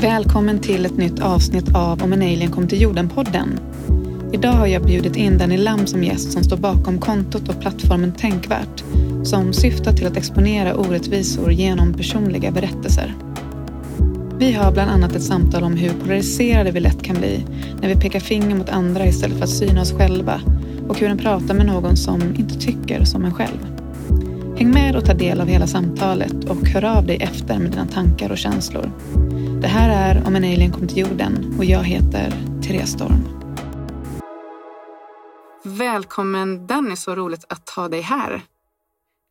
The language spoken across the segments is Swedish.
Välkommen till ett nytt avsnitt av Om en alien kom till jorden-podden. Idag har jag bjudit in Danny Lam som gäst som står bakom kontot och plattformen Tänkvärt som syftar till att exponera orättvisor genom personliga berättelser. Vi har bland annat ett samtal om hur polariserade vi lätt kan bli när vi pekar finger mot andra istället för att syna oss själva och hur en pratar med någon som inte tycker som en själv. Häng med och ta del av hela samtalet och hör av dig efter med dina tankar och känslor. Det här är Om en alien kom till jorden och jag heter Therese Storm. Välkommen Danny, så roligt att ha dig här.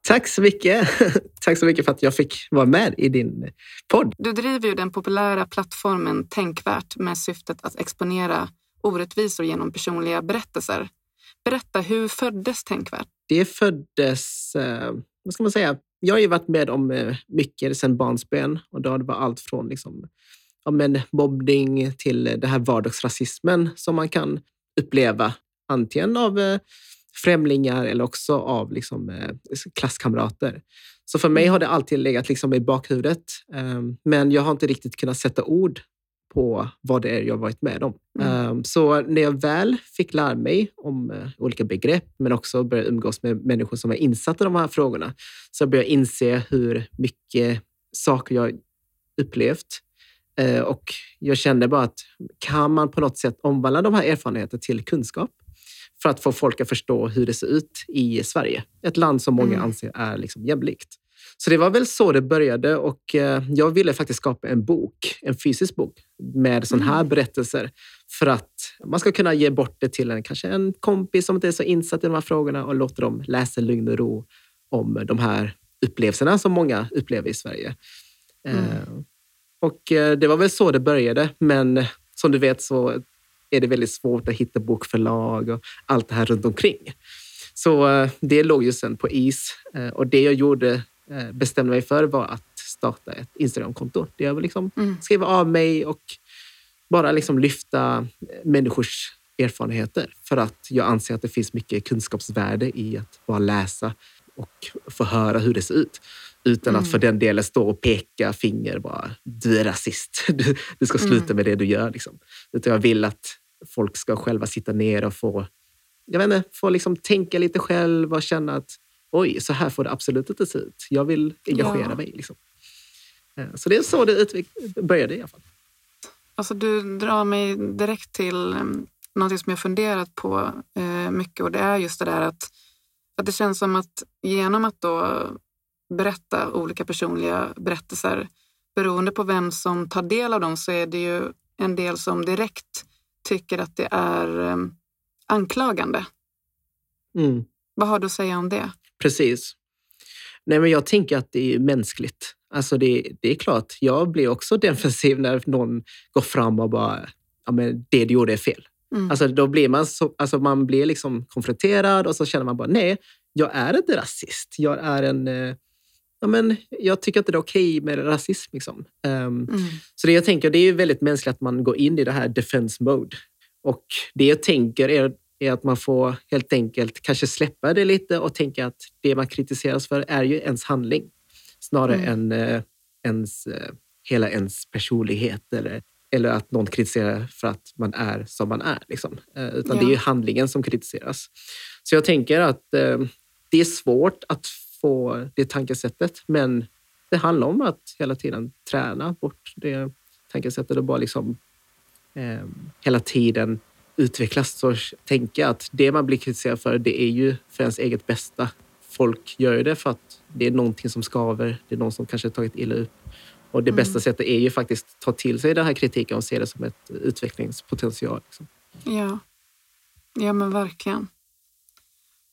Tack så mycket. Tack så mycket för att jag fick vara med i din podd. Du driver ju den populära plattformen Tänkvärt med syftet att exponera orättvisor genom personliga berättelser. Berätta, hur föddes Tänkvärt? Det föddes, eh, vad ska man säga, jag har ju varit med om eh, mycket sedan barnsben och då har det varit allt från liksom, men mobbning till det här vardagsrasismen som man kan uppleva antingen av eh, främlingar eller också av liksom, eh, klasskamrater. Så för mig mm. har det alltid legat liksom i bakhuvudet. Men jag har inte riktigt kunnat sätta ord på vad det är jag varit med om. Mm. Ehm, så när jag väl fick lära mig om eh, olika begrepp, men också började umgås med människor som är insatta i de här frågorna, så började jag inse hur mycket saker jag upplevt. Eh, och jag kände bara att kan man på något sätt omvandla de här erfarenheterna till kunskap för att få folk att förstå hur det ser ut i Sverige. Ett land som många mm. anser är liksom jämlikt. Så det var väl så det började och eh, jag ville faktiskt skapa en bok, en fysisk bok med sådana här mm. berättelser för att man ska kunna ge bort det till en, kanske en kompis som inte är så insatt i de här frågorna och låta dem läsa lugn och ro om de här upplevelserna som många upplever i Sverige. Mm. Uh, och uh, det var väl så det började, men som du vet så är det väldigt svårt att hitta bokförlag och allt det här runt omkring. Så det låg ju sen på is och det jag gjorde Eh, bestämde mig för var att starta ett Instagramkonto där jag liksom mm. skriva av mig och bara liksom lyfta människors erfarenheter. För att jag anser att det finns mycket kunskapsvärde i att bara läsa och få höra hur det ser ut. Utan mm. att för den delen stå och peka finger bara, du är rasist. Du, du ska sluta mm. med det du gör. Liksom. Utan jag vill att folk ska själva sitta ner och få, jag vet inte, få liksom tänka lite själv och känna att oj, så här får det absolut inte se ut. Jag vill engagera ja. mig. Liksom. Eh, så det är så det började i alla fall. Alltså, du drar mig direkt till um, något som jag funderat på uh, mycket och det är just det där att, att det känns som att genom att då berätta olika personliga berättelser beroende på vem som tar del av dem så är det ju en del som direkt tycker att det är um, anklagande. Mm. Vad har du att säga om det? Precis. Nej, men jag tänker att det är mänskligt. Alltså det, det är klart, jag blir också defensiv när någon går fram och bara, ja men det du gjorde är fel. Mm. Alltså då blir man, så, alltså man blir liksom konfronterad och så känner man bara, nej, jag är inte rasist. Jag är en, eh, ja men jag tycker inte det är okej okay med rasism. Liksom. Um, mm. Så det jag tänker, det är väldigt mänskligt att man går in i det här defense mode. Och det jag tänker är är att man får helt enkelt kanske släppa det lite och tänka att det man kritiseras för är ju ens handling snarare mm. än eh, ens, eh, hela ens personlighet eller, eller att någon kritiserar för att man är som man är. Liksom. Eh, utan ja. det är ju handlingen som kritiseras. Så jag tänker att det är svårt att få det tankesättet, men det handlar om att hela tiden träna bort det tankesättet och bara liksom eh, hela tiden utvecklas så tänker jag att det man blir kritiserad för, det är ju för ens eget bästa. Folk gör ju det för att det är någonting som skaver. Det är någon som kanske tagit illa upp. Och det mm. bästa sättet är ju faktiskt att ta till sig den här kritiken och se det som ett utvecklingspotential. Liksom. Ja. ja, men verkligen.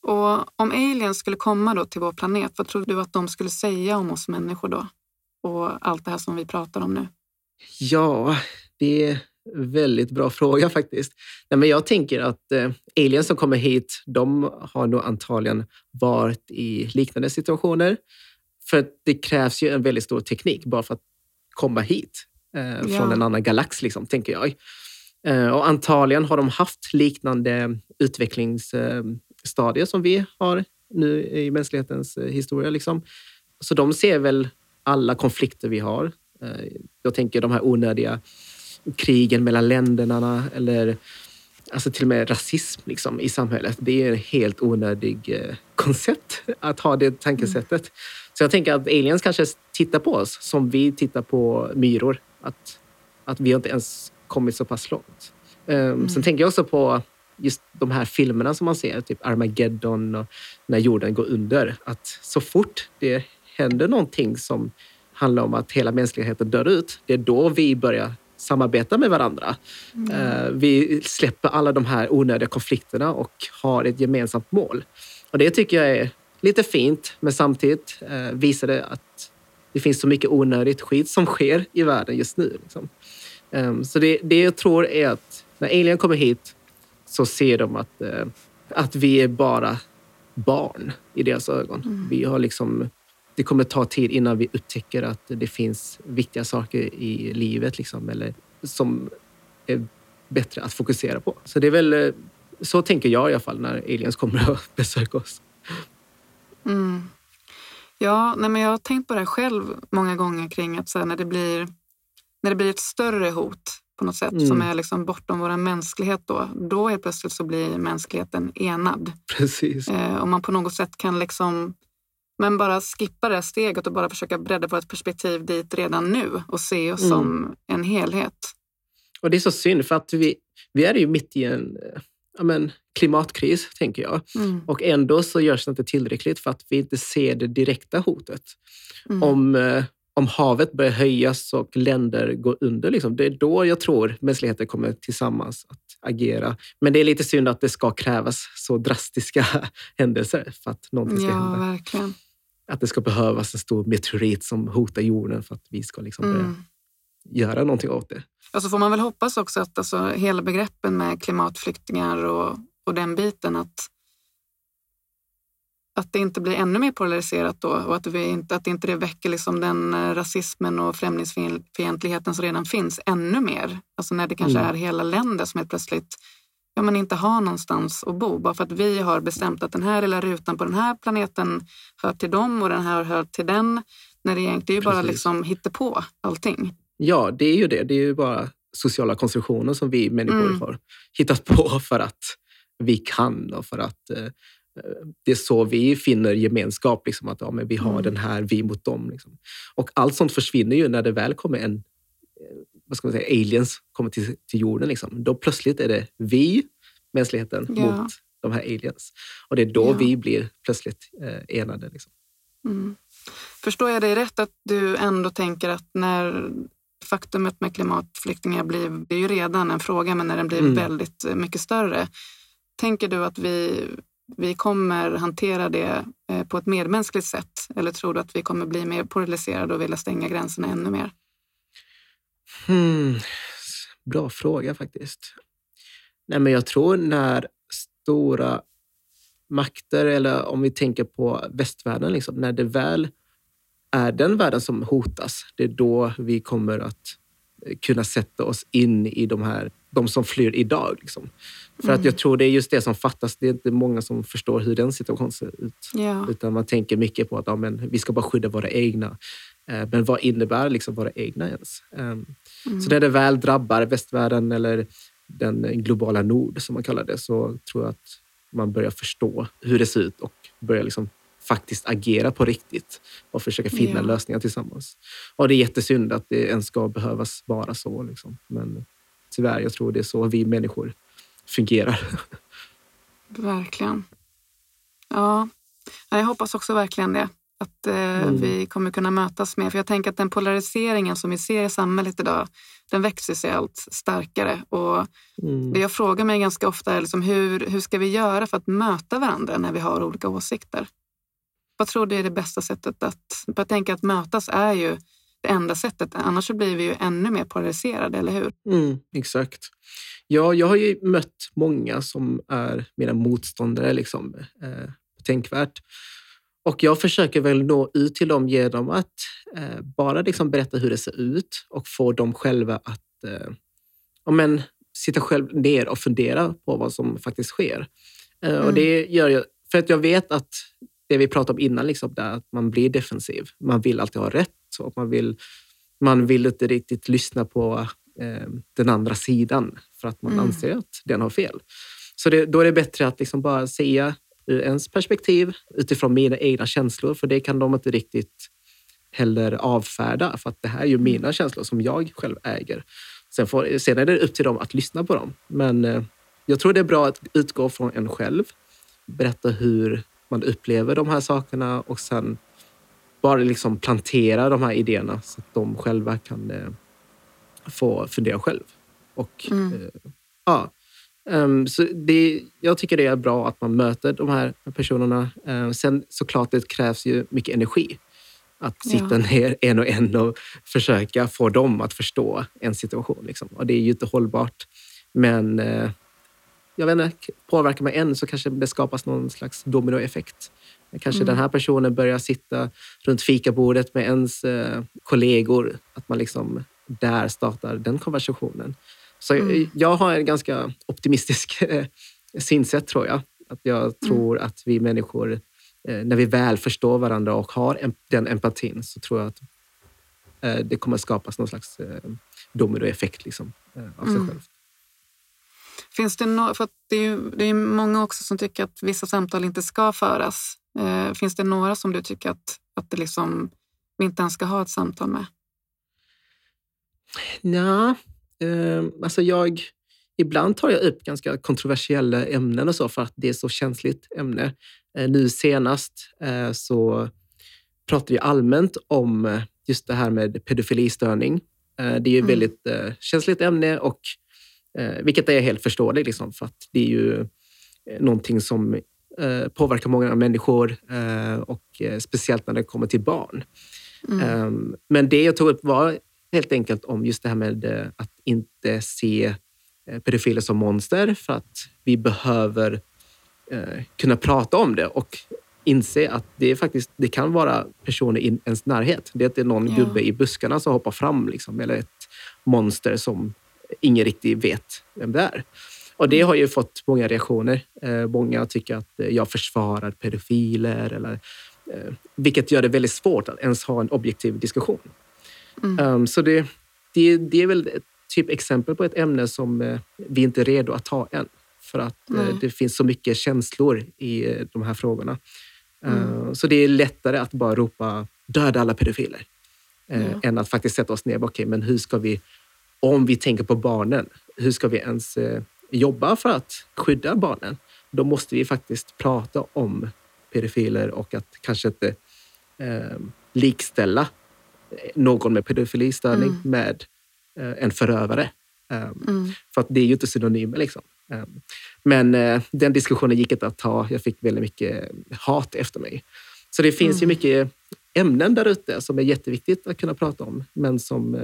Och om aliens skulle komma då till vår planet, vad tror du att de skulle säga om oss människor då? Och allt det här som vi pratar om nu? Ja, det Väldigt bra fråga faktiskt. Nej, men jag tänker att eh, aliens som kommer hit, de har nog antagligen varit i liknande situationer. För det krävs ju en väldigt stor teknik bara för att komma hit eh, ja. från en annan galax, liksom, tänker jag. Eh, och antagligen har de haft liknande utvecklingsstadier som vi har nu i mänsklighetens eh, historia. Liksom. Så de ser väl alla konflikter vi har Eh, jag tänker de här onödiga krigen mellan länderna eller alltså till och med rasism liksom, i samhället. Det är ett helt onödigt eh, koncept att ha det tankesättet. Mm. Så jag tänker att aliens kanske tittar på oss som vi tittar på myror. Att, att vi inte ens kommit så pass långt. Um, mm. Sen tänker jag också på just de här filmerna som man ser, typ Armageddon och när jorden går under. Att så fort det händer någonting som handlar om att hela mänskligheten dör ut, det är då vi börjar samarbeta med varandra. Mm. Vi släpper alla de här onödiga konflikterna och har ett gemensamt mål. Och det tycker jag är lite fint, men samtidigt eh, visar det att det finns så mycket onödigt skit som sker i världen just nu. Liksom. Ehm, så det, det jag tror är att när alien kommer hit så ser de att, eh, att vi är bara barn i deras ögon. Mm. Vi har liksom det kommer ta tid innan vi upptäcker att det finns viktiga saker i livet liksom, eller som är bättre att fokusera på. Så det är väl eh, så tänker jag i alla fall när aliens kommer och besöker oss. Mm. Ja, nej men jag har tänkt på det själv många gånger kring att så när, det blir, när det blir ett större hot på något sätt mm. som är liksom bortom vår mänsklighet då, då helt plötsligt så blir mänskligheten enad. Precis. Eh, om man på något sätt kan liksom men bara skippa det steget och bara försöka bredda på ett perspektiv dit redan nu och se oss mm. som en helhet. Och det är så synd för att vi, vi är ju mitt i en ja, men, klimatkris, tänker jag. Mm. Och ändå så görs det inte tillräckligt för att vi inte ser det direkta hotet. Mm. Om, eh, om havet börjar höjas och länder går under, liksom, det är då jag tror mänskligheten kommer tillsammans att agera. Men det är lite synd att det ska krävas så drastiska händelser för att någonting ska ja, hända. Verkligen att det ska behövas en stor meteorit som hotar jorden för att vi ska liksom börja mm. göra någonting åt det. Och så får man väl hoppas också att alltså, hela begreppen med klimatflyktingar och, och den biten, att, att det inte blir ännu mer polariserat då och att, vi inte, att inte det väcker liksom den eh, rasismen och främlingsfientligheten som redan finns ännu mer. Alltså när det kanske mm. är hela länder som helt plötsligt ja, men inte ha någonstans att bo. Bara för att vi har bestämt att den här lilla rutan på den här planeten hör till dem och den här hör till den. När det egentligen bara liksom på allting. Ja, det är ju det. Det är ju bara sociala konstruktioner som vi människor mm. har hittat på för att vi kan och för att eh, det är så vi finner gemenskap. Liksom, att ja, men vi har mm. den här, vi mot dem. Liksom. Och allt sånt försvinner ju när det väl kommer en vad ska man säga, aliens kommer till, till jorden. Liksom. Då plötsligt är det vi, mänskligheten, ja. mot de här aliens. Och det är då ja. vi blir plötsligt eh, enade. Liksom. Mm. Förstår jag dig rätt att du ändå tänker att när faktumet med klimatflyktingar blir, det är ju redan en fråga, men när den blir mm. väldigt mycket större. Tänker du att vi, vi kommer hantera det eh, på ett medmänskligt sätt? Eller tror du att vi kommer bli mer polariserade och vilja stänga gränserna ännu mer? Hmm. Bra fråga faktiskt. Nej, men jag tror när stora makter, eller om vi tänker på västvärlden, liksom, när det väl är den världen som hotas, det är då vi kommer att kunna sätta oss in i de här de som flyr idag. Liksom. För mm. att jag tror det är just det som fattas. Det är inte många som förstår hur den situationen ser ut. Ja. Utan man tänker mycket på att ja, men, vi ska bara skydda våra egna. Eh, men vad innebär liksom våra egna ens? Um, mm. Så när det väl drabbar västvärlden eller den globala nord, som man kallar det, så tror jag att man börjar förstå hur det ser ut och börjar liksom faktiskt agera på riktigt och försöka finna ja. lösningar tillsammans. Och det är jättesynd att det ens ska behövas vara så. Liksom. Men tyvärr, jag tror det är så vi människor fungerar. Verkligen. Ja, jag hoppas också verkligen det. Att eh, mm. vi kommer kunna mötas mer. För jag tänker att den polariseringen som vi ser i samhället idag, den växer sig allt starkare. Och mm. Det jag frågar mig ganska ofta är liksom, hur, hur ska vi göra för att möta varandra när vi har olika åsikter? Vad tror du är det bästa sättet att... Jag tänker att mötas är ju det enda sättet. Annars så blir vi ju ännu mer polariserade, eller hur? Mm, exakt. Ja, jag har ju mött många som är mina motståndare, liksom, eh, tänkvärt. Och jag försöker väl nå ut till dem genom att eh, bara liksom berätta hur det ser ut och få dem själva att eh, men, sitta själv ner och fundera på vad som faktiskt sker. Eh, mm. Och det gör jag för att jag vet att det vi pratade om innan, liksom, där att man blir defensiv. Man vill alltid ha rätt och man vill man vill inte riktigt lyssna på eh, den andra sidan för att man mm. anser att den har fel. Så det, då är det bättre att liksom bara se ur ens perspektiv utifrån mina egna känslor, för det kan de inte riktigt heller avfärda, för att det här är ju mm. mina känslor som jag själv äger. Sen, får, sen är det upp till dem att lyssna på dem. Men eh, jag tror det är bra att utgå från en själv, berätta hur man upplever de här sakerna och sen bara liksom plantera de här idéerna så att de själva kan eh, få fundera själv. Och, mm. eh, ja, um, så det, jag tycker det är bra att man möter de här personerna. Uh, sen såklart, det krävs ju mycket energi. Att sitta ja. ner en och en och försöka få dem att förstå en situation. Liksom. Och det är ju inte hållbart. Men uh, jag vet inte, påverkar man en så kanske det skapas någon slags dominoeffekt. Kanske mm. den här personen börjar sitta runt fikabordet med ens eh, kollegor. Att man liksom där startar den konversationen. Så mm. jag har en ganska optimistisk eh, synsätt tror jag. Att jag mm. tror mm. att vi människor, eh, när vi väl förstår varandra och har den empatin så tror jag att eh, det kommer skapas någon slags dominoeffekt liksom, av sig mm. själv. Finns det, no för det, är ju, det är många också som tycker att vissa samtal inte ska föras. Eh, finns det några som du tycker att, att det liksom, vi inte ens ska ha ett samtal med? Ja, eh, alltså jag... Ibland tar jag upp ganska kontroversiella ämnen och så för att det är så känsligt ämne. Eh, nu senast eh, så pratade jag allmänt om just det här med pedofilistörning. Eh, det är ju mm. väldigt eh, känsligt ämne och Eh, vilket är helt förståeligt, liksom, för att det är ju eh, någonting som eh, påverkar många människor eh, och eh, speciellt när det kommer till barn. Mm. Ehm, men det jag tog upp var helt enkelt om just det här med eh, att inte se pedofiler som monster för att vi behöver kunna prata om det och inse att det, faktiskt, det kan vara personer i ens närhet. Det är inte någon ja. gubbe i buskarna som hoppar fram liksom, eller ett monster som ingen riktigt vet vem det är. Och det har ju fått många reaktioner. Eh, många tycker att jag försvarar pedofiler, eller, eh, vilket gör det väldigt svårt att ens ha en objektiv diskussion. Mm. Um, så det, det, det, är väl ett typ exempel på ett ämne som eh, vi inte är redo att ta än. För att mm. det finns så mycket känslor i de här frågorna. Mm. Så det är lättare att bara ropa döda alla pedofiler. Mm. Än att faktiskt sätta oss ner och okay, men hur ska vi om vi tänker på barnen, hur ska vi ens eh, jobba för att skydda barnen? Då måste vi faktiskt prata om pedofiler och att kanske inte eh, likställa någon med pedofilistörning mm. med eh, en förövare. Um, mm. För att det är ju inte synonymer. Liksom. Um, men uh, den diskussionen gick inte att ta. Jag fick väldigt mycket hat efter mig. Så det finns mm. ju mycket ämnen där ute som är jätteviktigt att kunna prata om, men som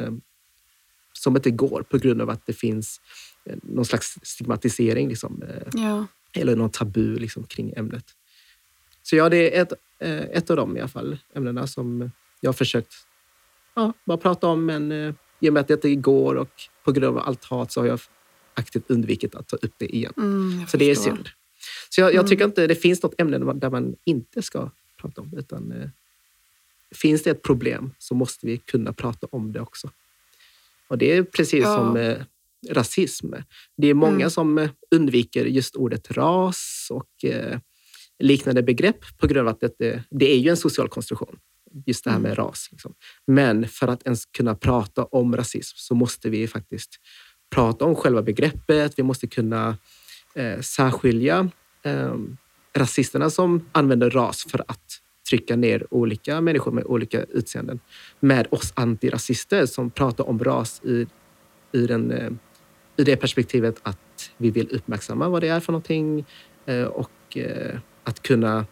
som inte går på grund av att det finns eh, någon slags stigmatisering liksom, eh, ja. eller någon tabu liksom, kring ämnet. Så ja, det är ett, eh, ett av de i alla fall, ämnena som jag har försökt ja, bara prata om. Men i och med att det inte går och på grund av allt hat så har jag aktivt undvikit att ta upp det igen. Mm, så det är synd. Så jag, jag tycker mm. inte det finns något ämne där man inte ska prata om. Utan, eh, finns det ett problem så måste vi kunna prata om det också. Och det är precis ja. som eh, rasism. Det är många mm. som undviker just ordet ras och eh, liknande begrepp på grund av att det, det är ju en social konstruktion. Just det här med mm. ras. Liksom. Men för att ens kunna prata om rasism så måste vi faktiskt prata om själva begreppet. Vi måste kunna eh, särskilja eh, rasisterna som använder ras för att trycka ner olika människor med olika utseenden med oss antirasister som pratar om ras i, i, den, eh, i det perspektivet att vi vill uppmärksamma vad det är för någonting eh, och eh, att kunna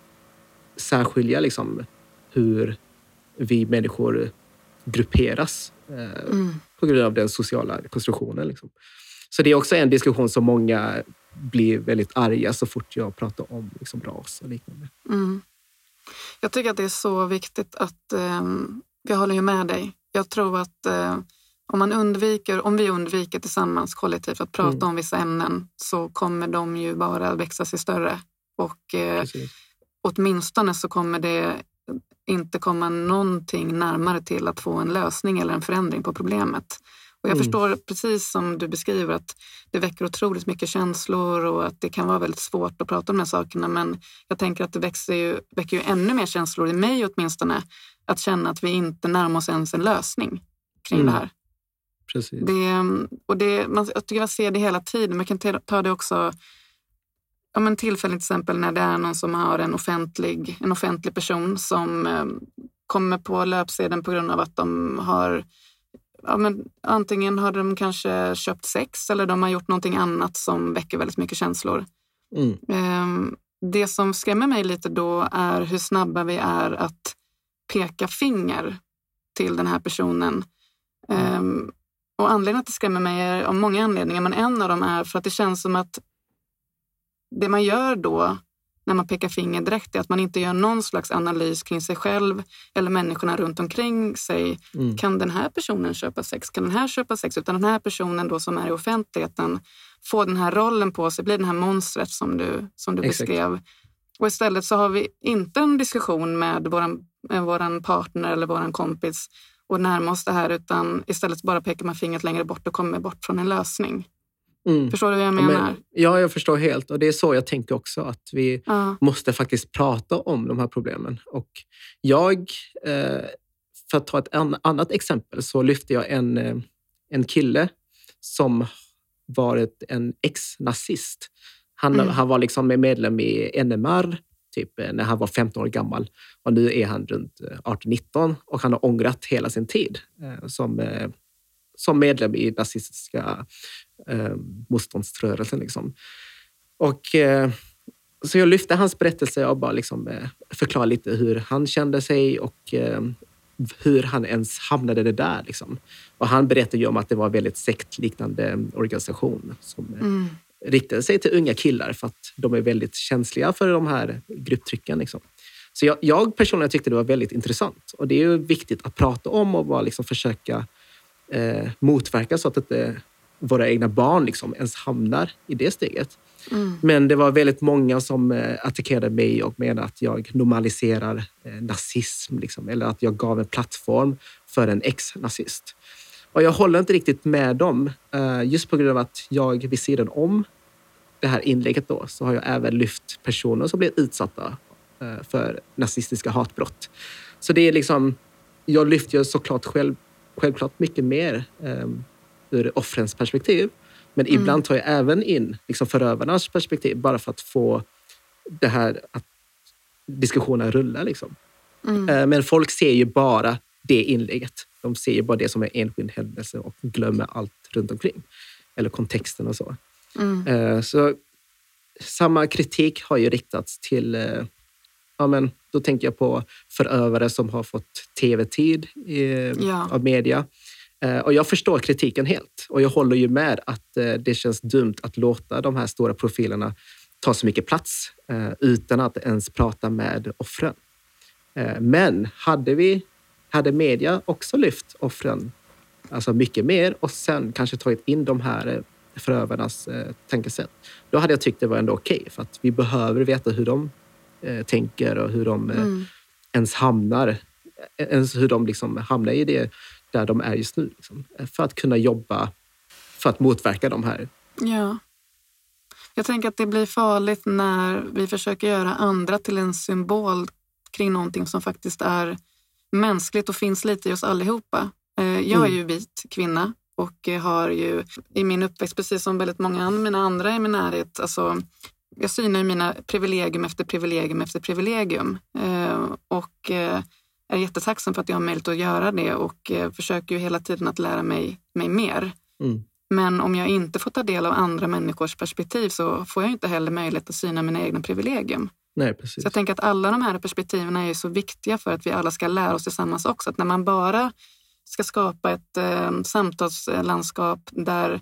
särskilja liksom hur vi människor grupperas mm. på grund av den sociala konstruktionen. Liksom. Så det är också en diskussion som många blir väldigt arga så fort jag pratar om liksom, ras och liknande. Mm. Jag tycker att det är så viktigt att, eh, jag håller ju med dig. Jag tror att eh, om, man undviker, om vi undviker tillsammans kollektivt att prata mm. om vissa ämnen så kommer de ju bara växa sig större. Och eh, åtminstone så kommer det inte komma någonting närmare till att få en lösning eller en förändring på problemet. Och jag mm. förstår precis som du beskriver att det väcker otroligt mycket känslor och att det kan vara väldigt svårt att prata om de här sakerna. Men jag tänker att det växer ju, väcker ju ännu mer känslor, i mig åtminstone, att känna att vi inte närmar oss ens en lösning kring mm. det här. Precis. Det, och det, man, jag tycker man ser det hela tiden. Man kan ta det också ja, men tillfälligt till exempel när det är någon som har en offentlig, en offentlig person som eh, kommer på löpsedeln på grund av att de har ja, men antingen har de kanske köpt sex eller de har gjort någonting annat som väcker väldigt mycket känslor. Mm. Eh, det som skrämmer mig lite då är hur snabba vi är att peka finger till den här personen. Mm. Och anledningen att det skrämmer mig är av många anledningar, men en av dem är för att det känns som att det man gör då när man pekar finger direkt är att man inte gör någon slags analys kring sig själv eller människorna runt omkring sig. Mm. Kan den här personen köpa sex? Kan den här köpa sex? Utan den här personen då som är i offentligheten får den här rollen på sig, blir den här monstret som du, som du beskrev. Och istället så har vi inte en diskussion med vår partner eller vår kompis och närma oss det här utan istället bara pekar man fingret längre bort och kommer bort från en lösning. Mm. Förstår du vad jag menar? Men, ja, jag förstår helt. Och det är så jag tänker också, att vi ja. måste faktiskt prata om de här problemen. Och jag, eh, för att ta ett annat exempel, så lyfte jag en, eh, en kille som varit en ex-nazist. Han, mm. han var liksom medlem i NMR typ eh, när han var 15 år gammal. Och nu är han runt 18-19 och han har ångrat hela sin tid som som medlem i nazistiska eh, motståndsrörelsen. Liksom. Och, eh, så jag lyfte hans berättelse och bara liksom, eh, förklarade lite hur han kände sig och eh, hur han ens hamnade det där. Liksom. Och han berättade ju om att det var en väldigt sektliknande organisation som eh, mm. riktade sig till unga killar för att de är väldigt känsliga för de här grupptrycken. Liksom. Så jag, jag, personligen tyckte det var väldigt intressant och det är ju viktigt att prata om och bara liksom försöka eh, motverka så att inte våra egna barn liksom ens hamnar i det steget. Mm. Men det var väldigt många som eh, attackerade mig och menade att jag normaliserar eh, nazism liksom, eller att jag gav en plattform för en ex-nazist. Och jag håller inte riktigt med dem. Eh, just på grund av att jag vid sidan om det här inlägget då, så har jag även lyft personer som blir utsatta eh, för nazistiska hatbrott. Så det är liksom, jag lyfter såklart själv självklart mycket mer um, ur offrens perspektiv. Men mm. ibland tar jag även in liksom förövarnas perspektiv bara för att få det här att diskussionen rulla. Liksom. Mm. Uh, men folk ser ju bara det inlägget. De ser ju bara det som en enskild händelse och glömmer allt runt omkring. Eller kontexten och så. Mm. Uh, så samma kritik har ju riktats till uh, ja, men då tänker jag på förövare som har fått tv-tid ja. av media. Eh, och jag förstår kritiken helt och jag håller ju med att eh, det känns dumt att låta de här stora profilerna ta så mycket plats eh, utan att ens prata med offren. Men hade vi, hade media också lyft offren alltså mycket mer och sen kanske tagit in de här förövarnas tänkesätt, då hade jag tyckt det var ändå okej. Okay, för att vi behöver veta hur de eh, tänker och hur de eh, mm. ens hamnar eh, ens hur de liksom hamnar i det där de är just nu. Liksom, för att kunna jobba för att motverka de här. Ja. Jag tänker att det blir farligt när vi försöker göra andra till en symbol kring någonting som faktiskt är mänskligt och finns lite i oss allihopa. Eh, jag är mm. ju vit kvinna och har ju i min uppväxt, precis som väldigt många andra i min närhet, alltså jag synar mina privilegium efter privilegium efter privilegium eh, och eh, är jättetacksam för att jag har möjlighet att göra det och eh, försöker ju hela tiden att lära mig, mig mer. Mm. Men om jag inte får ta del av andra människors perspektiv så får jag inte heller möjlighet att syna mina egna privilegium. Nej, precis. Så jag tänker att alla de här perspektiven är så viktiga för att vi alla ska lära oss tillsammans också. Att när man bara ska skapa ett eh, samtalslandskap där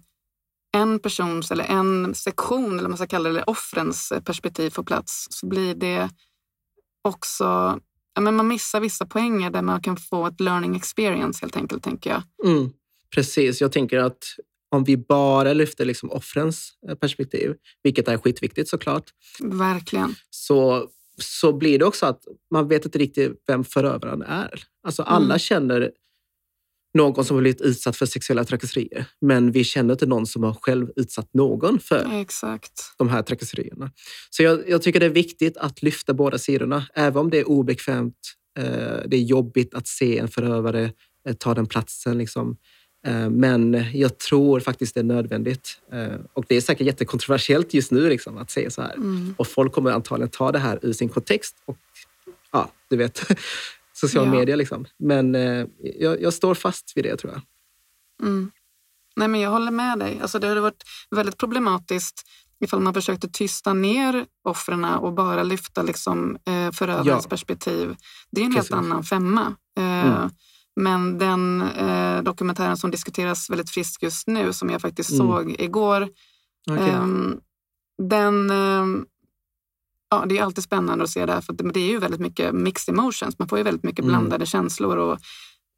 en persons eller en sektion, eller vad man ska kalla det, offrens perspektiv får plats så blir det också ja, men man missar vissa poänger där man kan få ett learning experience helt enkelt, tänker jag. Mm, precis. Jag tänker att om vi bara lyfter liksom offrens eh, perspektiv, vilket är skitviktigt såklart. Verkligen. Så så blir det också att man vet inte riktigt vem förövaren är. Alltså alla Mm. känner någon som har blivit utsatt för sexuella trakasserier, men vi känner inte någon som har själv utsatt någon för Exakt. de här trakasserierna. Så jag, jag tycker det är viktigt att lyfta båda sidorna, även om det är obekvämt. Eh, det är jobbigt att se en förövare eh, ta den platsen. Liksom. Eh, men jag tror faktiskt det är nödvändigt. Eh, och det är säkert jättekontroversiellt just nu liksom, att säga så här. Mm. Och folk kommer antagligen ta det här ur sin kontext. Och ja, du vet, social Ja. media liksom. Men eh, jag, jag står fast vid det tror jag. Mm. Nej, men jag håller med dig. Alltså, det hade varit väldigt problematiskt ifall man försökte tysta ner offren och bara lyfta liksom, eh, förövarens Ja. perspektiv. Det är en Precis. helt annan femma. Eh, Mm. Men den eh, dokumentären som diskuteras väldigt friskt just nu, som jag faktiskt Mm. såg igår, Okej. Ehm, den, ehm, ja, det är alltid spännande att se det här, för det, är ju väldigt mycket mixed emotions. Man får ju väldigt mycket Mm. blandade känslor. Och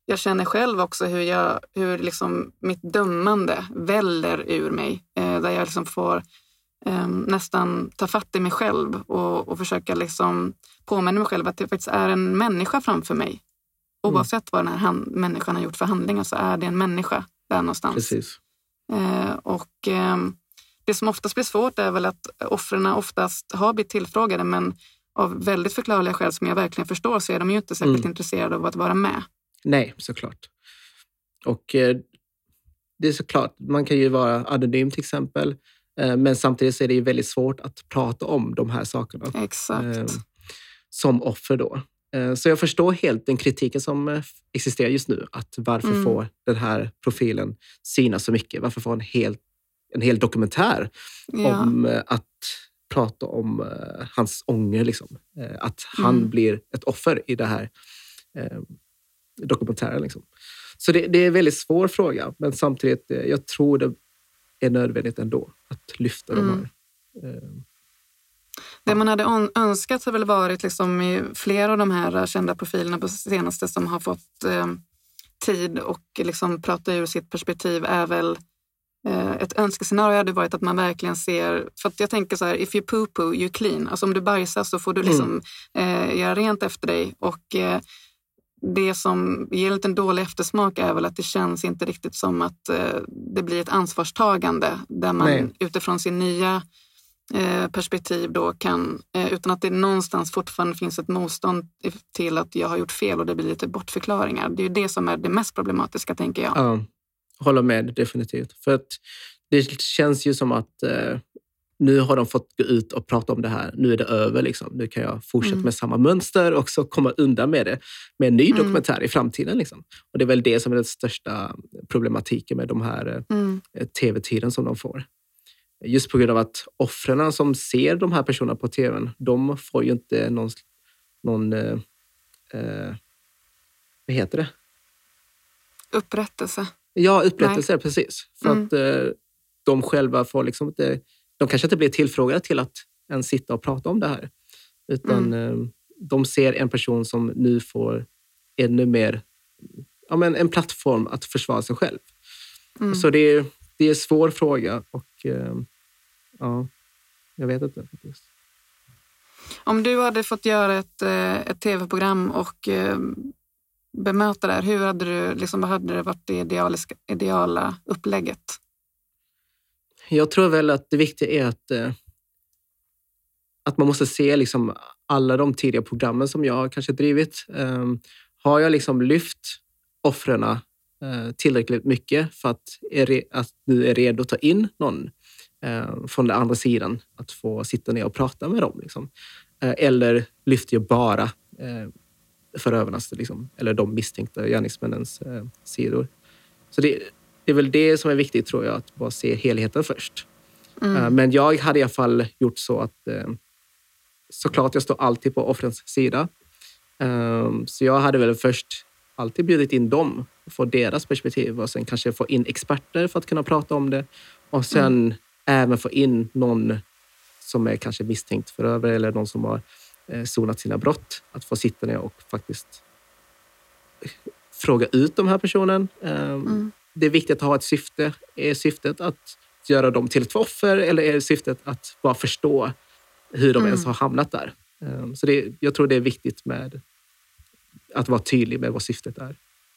jag känner själv också hur, jag, hur liksom mitt dömande väller ur mig. Eh, där jag liksom får ehm, nästan ta fatt i mig själv och, och försöka liksom påminna mig själv att det faktiskt är en människa framför mig. Oavsett vad den här han, människan har gjort för handlingar så är det en människa där någonstans. Precis. Eh, och ehm, det som oftast blir svårt är väl att offren oftast har blivit tillfrågade men av väldigt förklarliga skäl som jag verkligen förstår så är de ju inte särskilt Mm. intresserade av att vara med. Nej, såklart. Och eh, det är såklart, man kan ju vara anonym till exempel. Eh, men samtidigt så är det ju väldigt svårt att prata om de här sakerna Exakt. eh, som offer då. Så jag förstår helt den kritiken som existerar just nu. Att varför Mm. får den här profilen synas så mycket? Varför får en hel, en hel dokumentär ja. om eh, att prata om eh, hans ånger. Liksom. Eh, att han Mm. blir ett offer i det här eh, dokumentären. Liksom. Så det, det är en väldigt svår fråga, men samtidigt jag tror det är nödvändigt ändå att lyfta de Mm. här. Eh, Det man hade önskat har väl varit liksom i flera av de här kända profilerna på senaste som har fått tid och liksom prata ur sitt perspektiv är väl ett önskescenario hade varit att man verkligen ser, för att jag tänker så här, if you poo poo, you clean. Alltså om du bajsar så får du liksom eh, göra rent efter dig. Och eh, det som ger en liten dålig eftersmak är väl att det känns inte riktigt som att eh, det blir ett ansvarstagande där man Nej. utifrån sin nya eh, perspektiv då kan, eh, utan att det någonstans fortfarande finns ett motstånd till att jag har gjort fel och det blir lite bortförklaringar. Det är ju det som är det mest problematiska tänker jag. Ja, håller med definitivt. För att det känns ju som att eh, nu har de fått gå ut och prata om det här. Nu är det över. Liksom. Nu kan jag fortsätta Mm. med samma mönster och så komma undan med det med en ny Mm. dokumentär i framtiden. Liksom. Och Det är väl det som är den största problematiken med de här Mm, eh, tv-tiden som de får. Just på grund av att offren som ser de här personerna på tvn, de får ju inte någon, någon eh, eh, vad heter det? upprättelse. Ja, upprättelse, precis. För Mm. att eh, de själva får liksom inte... De kanske inte blir tillfrågade till att ens sitta och prata om det här. Utan Mm. eh, de ser en person som nu får ännu mer... Ja, men en plattform att försvara sig själv. Mm. Så det är, det är en svår fråga och eh, ja, jag vet inte. faktiskt. Om du hade fått göra ett, eh, ett tv-program och eh, bemöta det här, hur hade du, liksom, vad hade det varit det idealiska, ideala upplägget? Jag tror väl att det viktiga är att, eh, att man måste se liksom alla de tidiga programmen som jag kanske drivit. Ehm, har jag liksom lyft offren eh, tillräckligt mycket för att, är att du är redo att ta in någon eh, från den andra sidan att få sitta ner och prata med dem? Liksom. Eller lyfter jag bara förövarnas, liksom, eller de misstänkta gärningsmännens eh, sidor? Så det, det är väl det som är viktigt tror jag, att bara se helheten först. Mm. Eh, Men jag hade i alla fall gjort så att eh, såklart, jag står alltid på offrens sida. Eh, Så jag hade väl först alltid bjudit in dem, få deras perspektiv och sen kanske få in experter för att kunna prata om det. Och sen även få in någon som är kanske misstänkt förövare eller någon som har sonat sina brott. Att få sitta ner och faktiskt fråga ut de här personen. Eh, Mm. Det är viktigt att ha ett syfte. Är syftet att göra dem till ett offer eller är syftet att bara förstå hur de Mm. ens har hamnat där? Um, så det, jag tror det är viktigt med att vara tydlig med vad syftet är.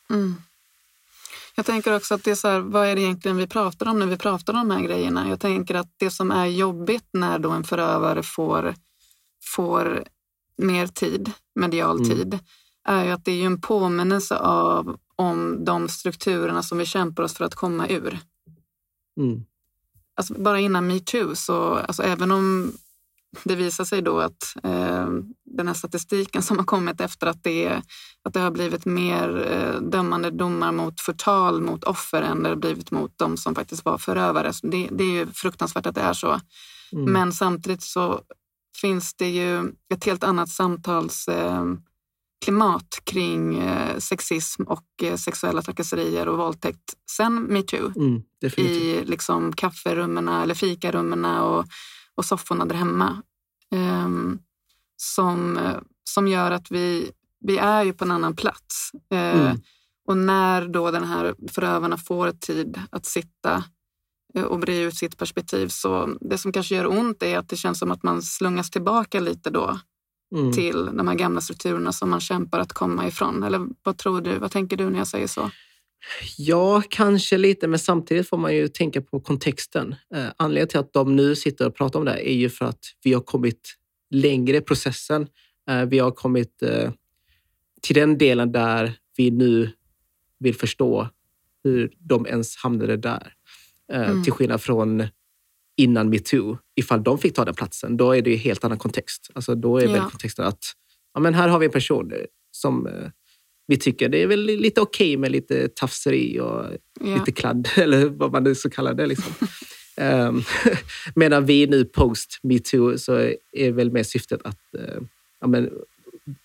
Mm. Jag tänker också att det är så här, vad är det egentligen vi pratar om när vi pratar om de här grejerna? Jag tänker att det som är jobbigt när då en förövare får, får mer tid, medial mm. tid, är ju att det är en påminnelse av om de strukturerna som vi kämpar oss för att komma ur. Mm. Alltså bara innan metoo, så alltså även om det visar sig då att eh, den här statistiken som har kommit efter att det, att det har blivit mer eh, dömande domar mot förtal mot offer än det har blivit mot de som faktiskt var förövare. Så det, det är ju fruktansvärt att det är så. Mm. Men samtidigt så finns det ju ett helt annat samtalsklimat eh, kring eh, sexism och eh, sexuella trakasserier och våldtäkt sen metoo. Mm, I liksom kafferummen eller fikarummen och och sofforna där hemma. Um, som, som gör att vi, vi är ju på en annan plats. Uh, mm. Och när då den här förövarna får tid att sitta och bre ut sitt perspektiv så det som kanske gör ont är att det känns som att man slungas tillbaka lite då mm. till de här gamla strukturerna som man kämpar att komma ifrån. Eller vad tror du? Vad tänker du när jag säger så? Ja, kanske lite, men samtidigt får man ju tänka på kontexten. Eh, anledningen till att de nu sitter och pratar om det här är ju för att vi har kommit längre i processen. Eh, vi har kommit eh, till den delen där vi nu vill förstå hur de ens hamnade där. Eh, mm. Till skillnad från innan metoo. Ifall de fick ta den platsen, då är det ju helt annan kontext. Alltså, då är ja. kontexten att ja, men här har vi en person som eh, vi tycker det är väl lite okej okay med lite tafseri och ja. lite kladd, eller vad man nu så kallar det. Liksom. um, medan vi nu post metoo så är väl med syftet att uh, ja, men,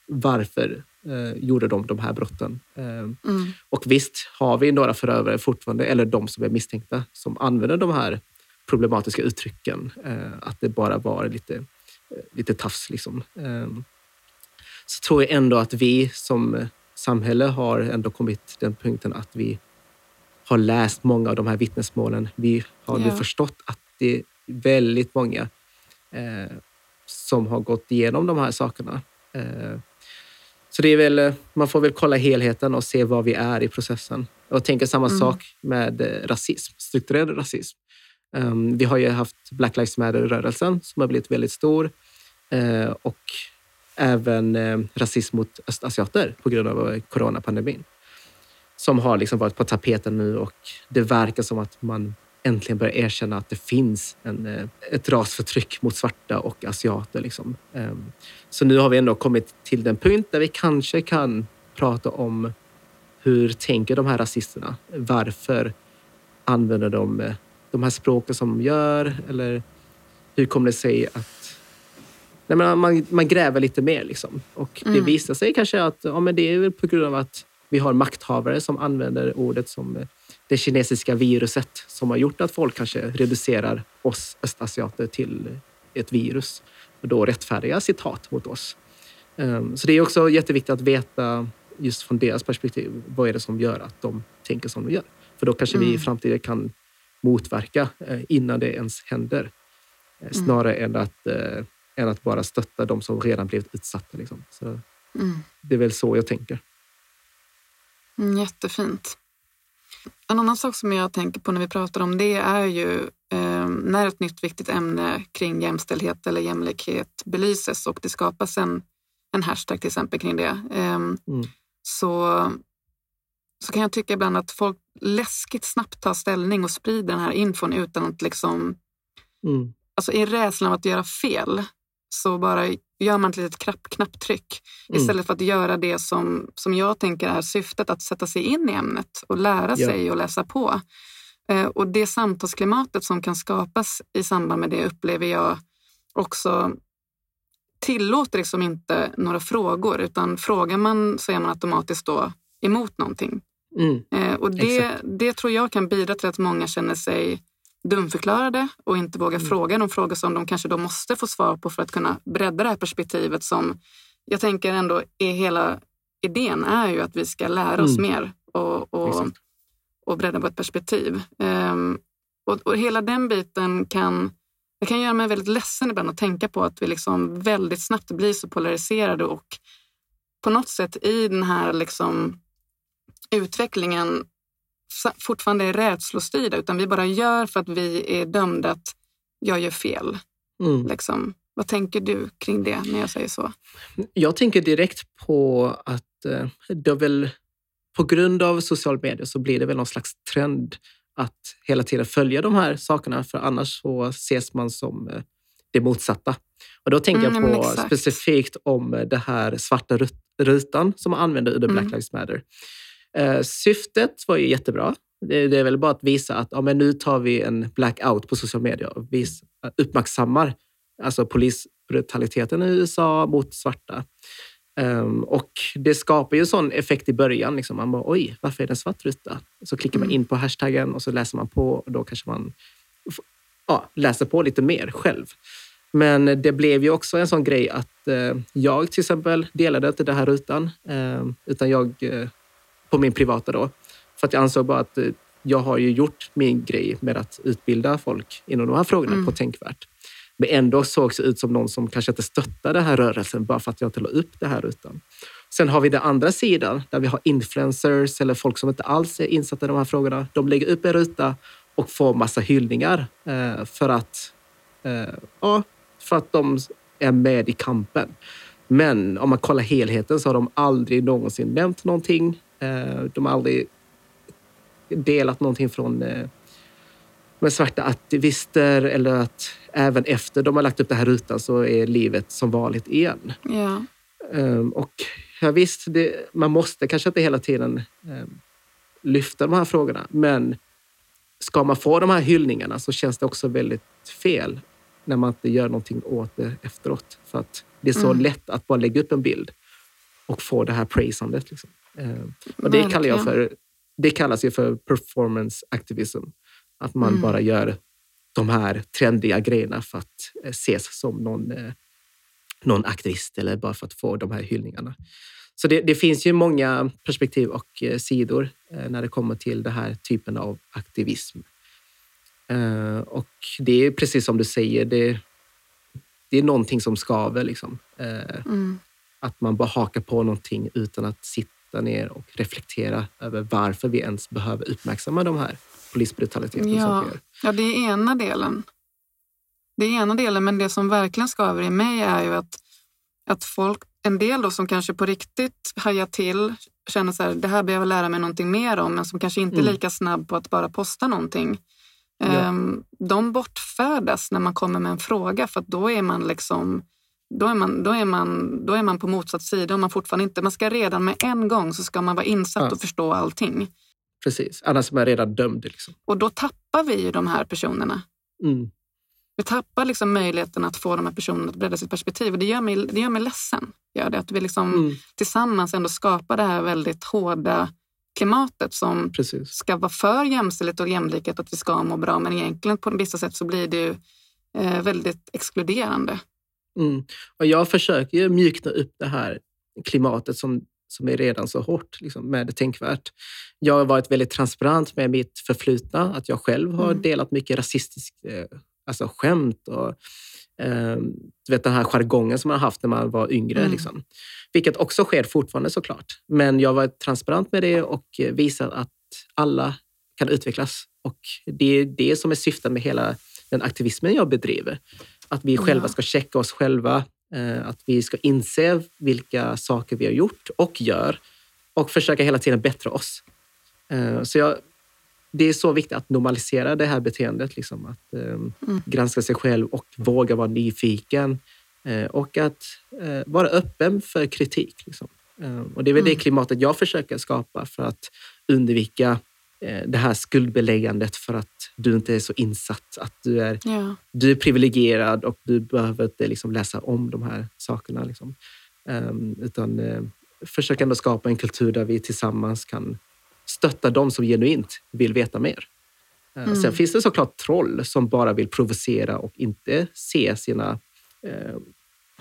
varför uh, gjorde de de här brotten? Uh, mm. Och visst har vi några förövare fortfarande, eller de som är misstänkta, som använder de här problematiska uttrycken. Uh, att det bara var lite, lite tafs. Liksom. Um, så tror jag ändå att vi som samhälle har ändå kommit till den punkten att vi har läst många av de här vittnesmålen. Vi har nu förstått att det är väldigt många eh, som har gått igenom de här sakerna. Eh, så det är väl, man får väl kolla helheten och se var vi är i processen. Jag tänker samma mm. sak med eh, rasism, strukturell rasism. Um, vi har ju haft Black Lives Matter-rörelsen som har blivit väldigt stor uh, och även eh, rasism mot östasiater på grund av coronapandemin. Som har liksom varit på tapeten nu och det verkar som att man äntligen börjar erkänna att det finns en, eh, ett rasförtryck mot svarta och asiater. Liksom. Um, så nu har vi ändå kommit till den punkt där vi kanske kan prata om hur tänker de här rasisterna? Varför använder de eh, de här språken som de gör? Eller hur kommer det sig att Nej, men man, man gräver lite mer. Liksom. Och Det mm. visar sig kanske att ja, men det är på grund av att vi har makthavare som använder ordet som eh, det kinesiska viruset som har gjort att folk kanske reducerar oss östasiater till ett virus och då rättfärdiga citat mot oss. Um, så det är också jätteviktigt att veta just från deras perspektiv. Vad är det som gör att de tänker som de gör? För då kanske mm. vi i mm. framtiden kan motverka eh, innan det ens händer. Eh, snarare mm. än att eh, än att bara stötta de som redan blivit utsatta. Liksom. Så mm. Det är väl så jag tänker. Mm, jättefint. En annan sak som jag tänker på när vi pratar om det är ju eh, när ett nytt viktigt ämne kring jämställdhet eller jämlikhet belyses och det skapas en, en hashtag till exempel kring det. Eh, mm. så, så kan jag tycka ibland att folk läskigt snabbt tar ställning och sprider den här infon utan att liksom... Mm. Alltså i rädslan av att göra fel så bara gör man ett litet knapp, knapptryck mm. istället för att göra det som, som jag tänker är syftet, att sätta sig in i ämnet och lära ja. sig och läsa på. Eh, och det samtalsklimatet som kan skapas i samband med det upplever jag också tillåter liksom inte några frågor utan frågar man så är man automatiskt då emot någonting. Mm. Eh, och det, det tror jag kan bidra till att många känner sig dumförklarade och inte vågar mm. fråga de frågor som de kanske då måste få svar på för att kunna bredda det här perspektivet som jag tänker ändå är hela idén är ju att vi ska lära oss mm. mer och, och, och bredda ett perspektiv. Um, och, och, hela den biten kan det kan göra mig väldigt ledsen ibland att tänka på att vi liksom väldigt snabbt blir så polariserade och på något sätt i den här liksom utvecklingen fortfarande är rädslostyrda utan vi bara gör för att vi är dömda att jag gör fel. Mm. Liksom. Vad tänker du kring det när jag säger så? Jag tänker direkt på att eh, det väl på grund av social media så blir det väl någon slags trend att hela tiden följa de här sakerna för annars så ses man som eh, det motsatta. Och då tänker mm, jag på specifikt om det här svarta rutan som man använder under Black mm. Lives Matter. Eh, syftet var ju jättebra. Det, det, är väl bara att visa att ja, men nu tar vi en blackout på sociala medier och vi uppmärksammar alltså polisbrutaliteten i USA mot svarta. Um, och det skapar ju en sån effekt i början. Liksom. Man bara, oj, varför är det en svart ruta? Så klickar man mm. in på hashtaggen och så läser man på och då kanske man ja, läser på lite mer själv. Men det blev ju också en sån grej att eh, jag till exempel delade inte den här rutan, eh, utan jag eh, på min privata då. För att jag ansåg bara att eh, jag har ju gjort min grej med att utbilda folk inom de här frågorna mm. på Tänkvärt. Men ändå sågs ut som någon som kanske inte stöttar den här rörelsen bara för att jag inte la upp det här rutan. Sen har vi den andra sidan där vi har influencers eller folk som inte alls är insatta i de här frågorna. De lägger upp en ruta och får massa hyllningar eh, för att, eh, ja, för att de är med i kampen. Men om man kollar helheten så har de aldrig någonsin nämnt någonting. Eh, de har aldrig delat någonting från eh, med svarta aktivister eller att även efter de har lagt upp den här rutan så är livet som vanligt igen. Ja. Um, och ja, visst, det, man måste kanske inte hela tiden um, lyfta de här frågorna, men ska man få de här hyllningarna så känns det också väldigt fel när man inte gör någonting åt det efteråt. För att det är så mm. lätt att bara lägga upp en bild och få det här praisandet. Liksom. Och det, kallar jag för, det kallas ju för performance activism. Att man mm. bara gör de här trendiga grejerna för att eh, ses som någon, eh, någon aktivist eller bara för att få de här hyllningarna. Så det, det finns ju många perspektiv och eh, sidor när det kommer till den här typen av aktivism. Och det är precis som du säger, det, det är någonting som skaver. Liksom. Mm. Att man bara hakar på någonting utan att sitta ner och reflektera över varför vi ens behöver uppmärksamma de här polisbrutaliteten ja. som sker. Ja, det är ena delen. Det är ena delen, men det som verkligen skaver i mig är ju att, att folk, en del då som kanske på riktigt hajar till, känner så här, det här behöver jag lära mig någonting mer om, men som kanske inte är mm. lika snabb på att bara posta någonting. Ja. Ehm, de bortfärdas när man kommer med en fråga för att då är man liksom då är, man, då, är man, då är man på motsatt sida. Och man, fortfarande inte, man ska redan med en gång så ska man vara insatt ja. och förstå allting. Precis, annars är man redan dömd. Liksom. Och då tappar vi ju de här personerna. Mm. Vi tappar liksom möjligheten att få de här personerna att bredda sitt perspektiv. Och det gör mig, det gör mig ledsen. Gör det, att vi liksom mm. tillsammans ändå skapar det här väldigt hårda klimatet som Precis. ska vara för jämställdhet och jämlikhet att vi ska må bra. Men egentligen på vissa sätt så blir det ju eh, väldigt exkluderande. Mm. Och jag försöker ju mjukna upp det här klimatet som som är redan så hårt liksom, med tänkvärt. Jag har varit väldigt transparent med mitt förflutna, att jag själv har mm. delat mycket rasistiskt eh, alltså skämt och eh, du vet, den här jargongen som man har haft när man var yngre. Mm. Liksom. Vilket också sker fortfarande såklart. Men jag har varit transparent med det och visat att alla kan utvecklas. Och det är det som är syftet med hela den aktivismen jag bedriver. Att vi själva ska checka oss själva Eh, att vi ska inse vilka saker vi har gjort och gör och försöka hela tiden bättra oss. Eh, så jag, det är så viktigt att normalisera det här beteendet. Liksom, att eh, mm. granska sig själv och våga vara nyfiken. Och att vara öppen för kritik. Liksom. Och det är väl mm. det klimatet jag försöker skapa för att undvika det här skuldbeläggandet för att du inte är så insatt. Att du är, ja. du är privilegierad och du behöver inte liksom läsa om de här sakerna. Liksom. Um, utan uh, försöka ändå skapa en kultur där vi tillsammans kan stötta de som genuint vill veta mer. Uh, mm. Sen finns det såklart troll som bara vill provocera och inte se sina uh,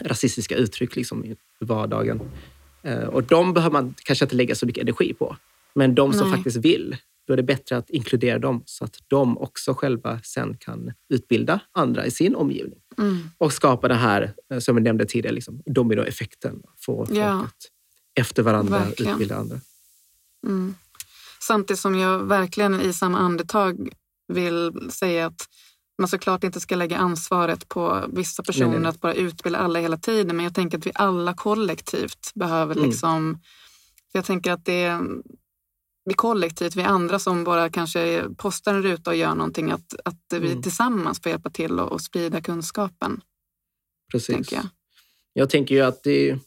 rasistiska uttryck liksom, i vardagen. och de behöver man kanske inte lägga så mycket energi på. Men de som Nej. faktiskt vill då är det bättre att inkludera dem så att de också själva sen kan utbilda andra i sin omgivning. Mm. Och skapa det här, eh, som jag nämnde tidigare, liksom, dominoeffekten. Få folk Ja. att efter varandra Verkligen. utbilda andra. Mm. Samtidigt som jag verkligen i samma andetag vill säga att man såklart inte ska lägga ansvaret på vissa personer Nej, nej. att bara utbilda alla hela tiden. Men jag tänker att vi alla kollektivt behöver Mm. liksom... Jag tänker att det vi kollektivt, vi andra som bara kanske postar en ruta och gör någonting, att, att vi Mm. tillsammans får hjälpa till och, och sprida kunskapen. Precis. Tänker jag. Jag tänker ju att det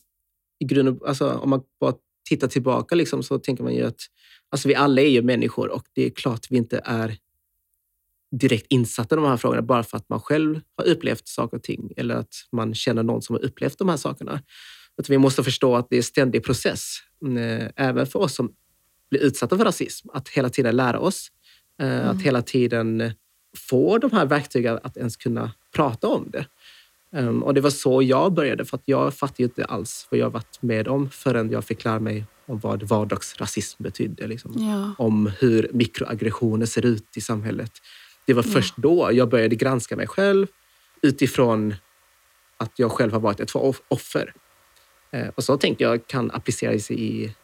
i grunden, alltså, om man bara tittar tillbaka liksom, så tänker man ju att alltså, vi alla är ju människor och det är klart vi inte är direkt insatta i de här frågorna bara för att man själv har upplevt saker och ting eller att man känner någon som har upplevt de här sakerna. Att vi måste förstå att det är en ständig process, eh, även för oss som blir utsatta för rasism, att hela tiden lära oss, eh, att hela tiden få de här verktygen att ens kunna prata om det. Um, och det var så jag började, för att jag fattade inte alls vad jag varit med om förrän jag fick lära mig om vad vardagsrasism betydde. Liksom. Ja. Om hur mikroaggressioner ser ut i samhället. Det var först då jag började granska mig själv utifrån att jag själv har varit ett off- offer. Eh, och så tänker jag kan applicera sig i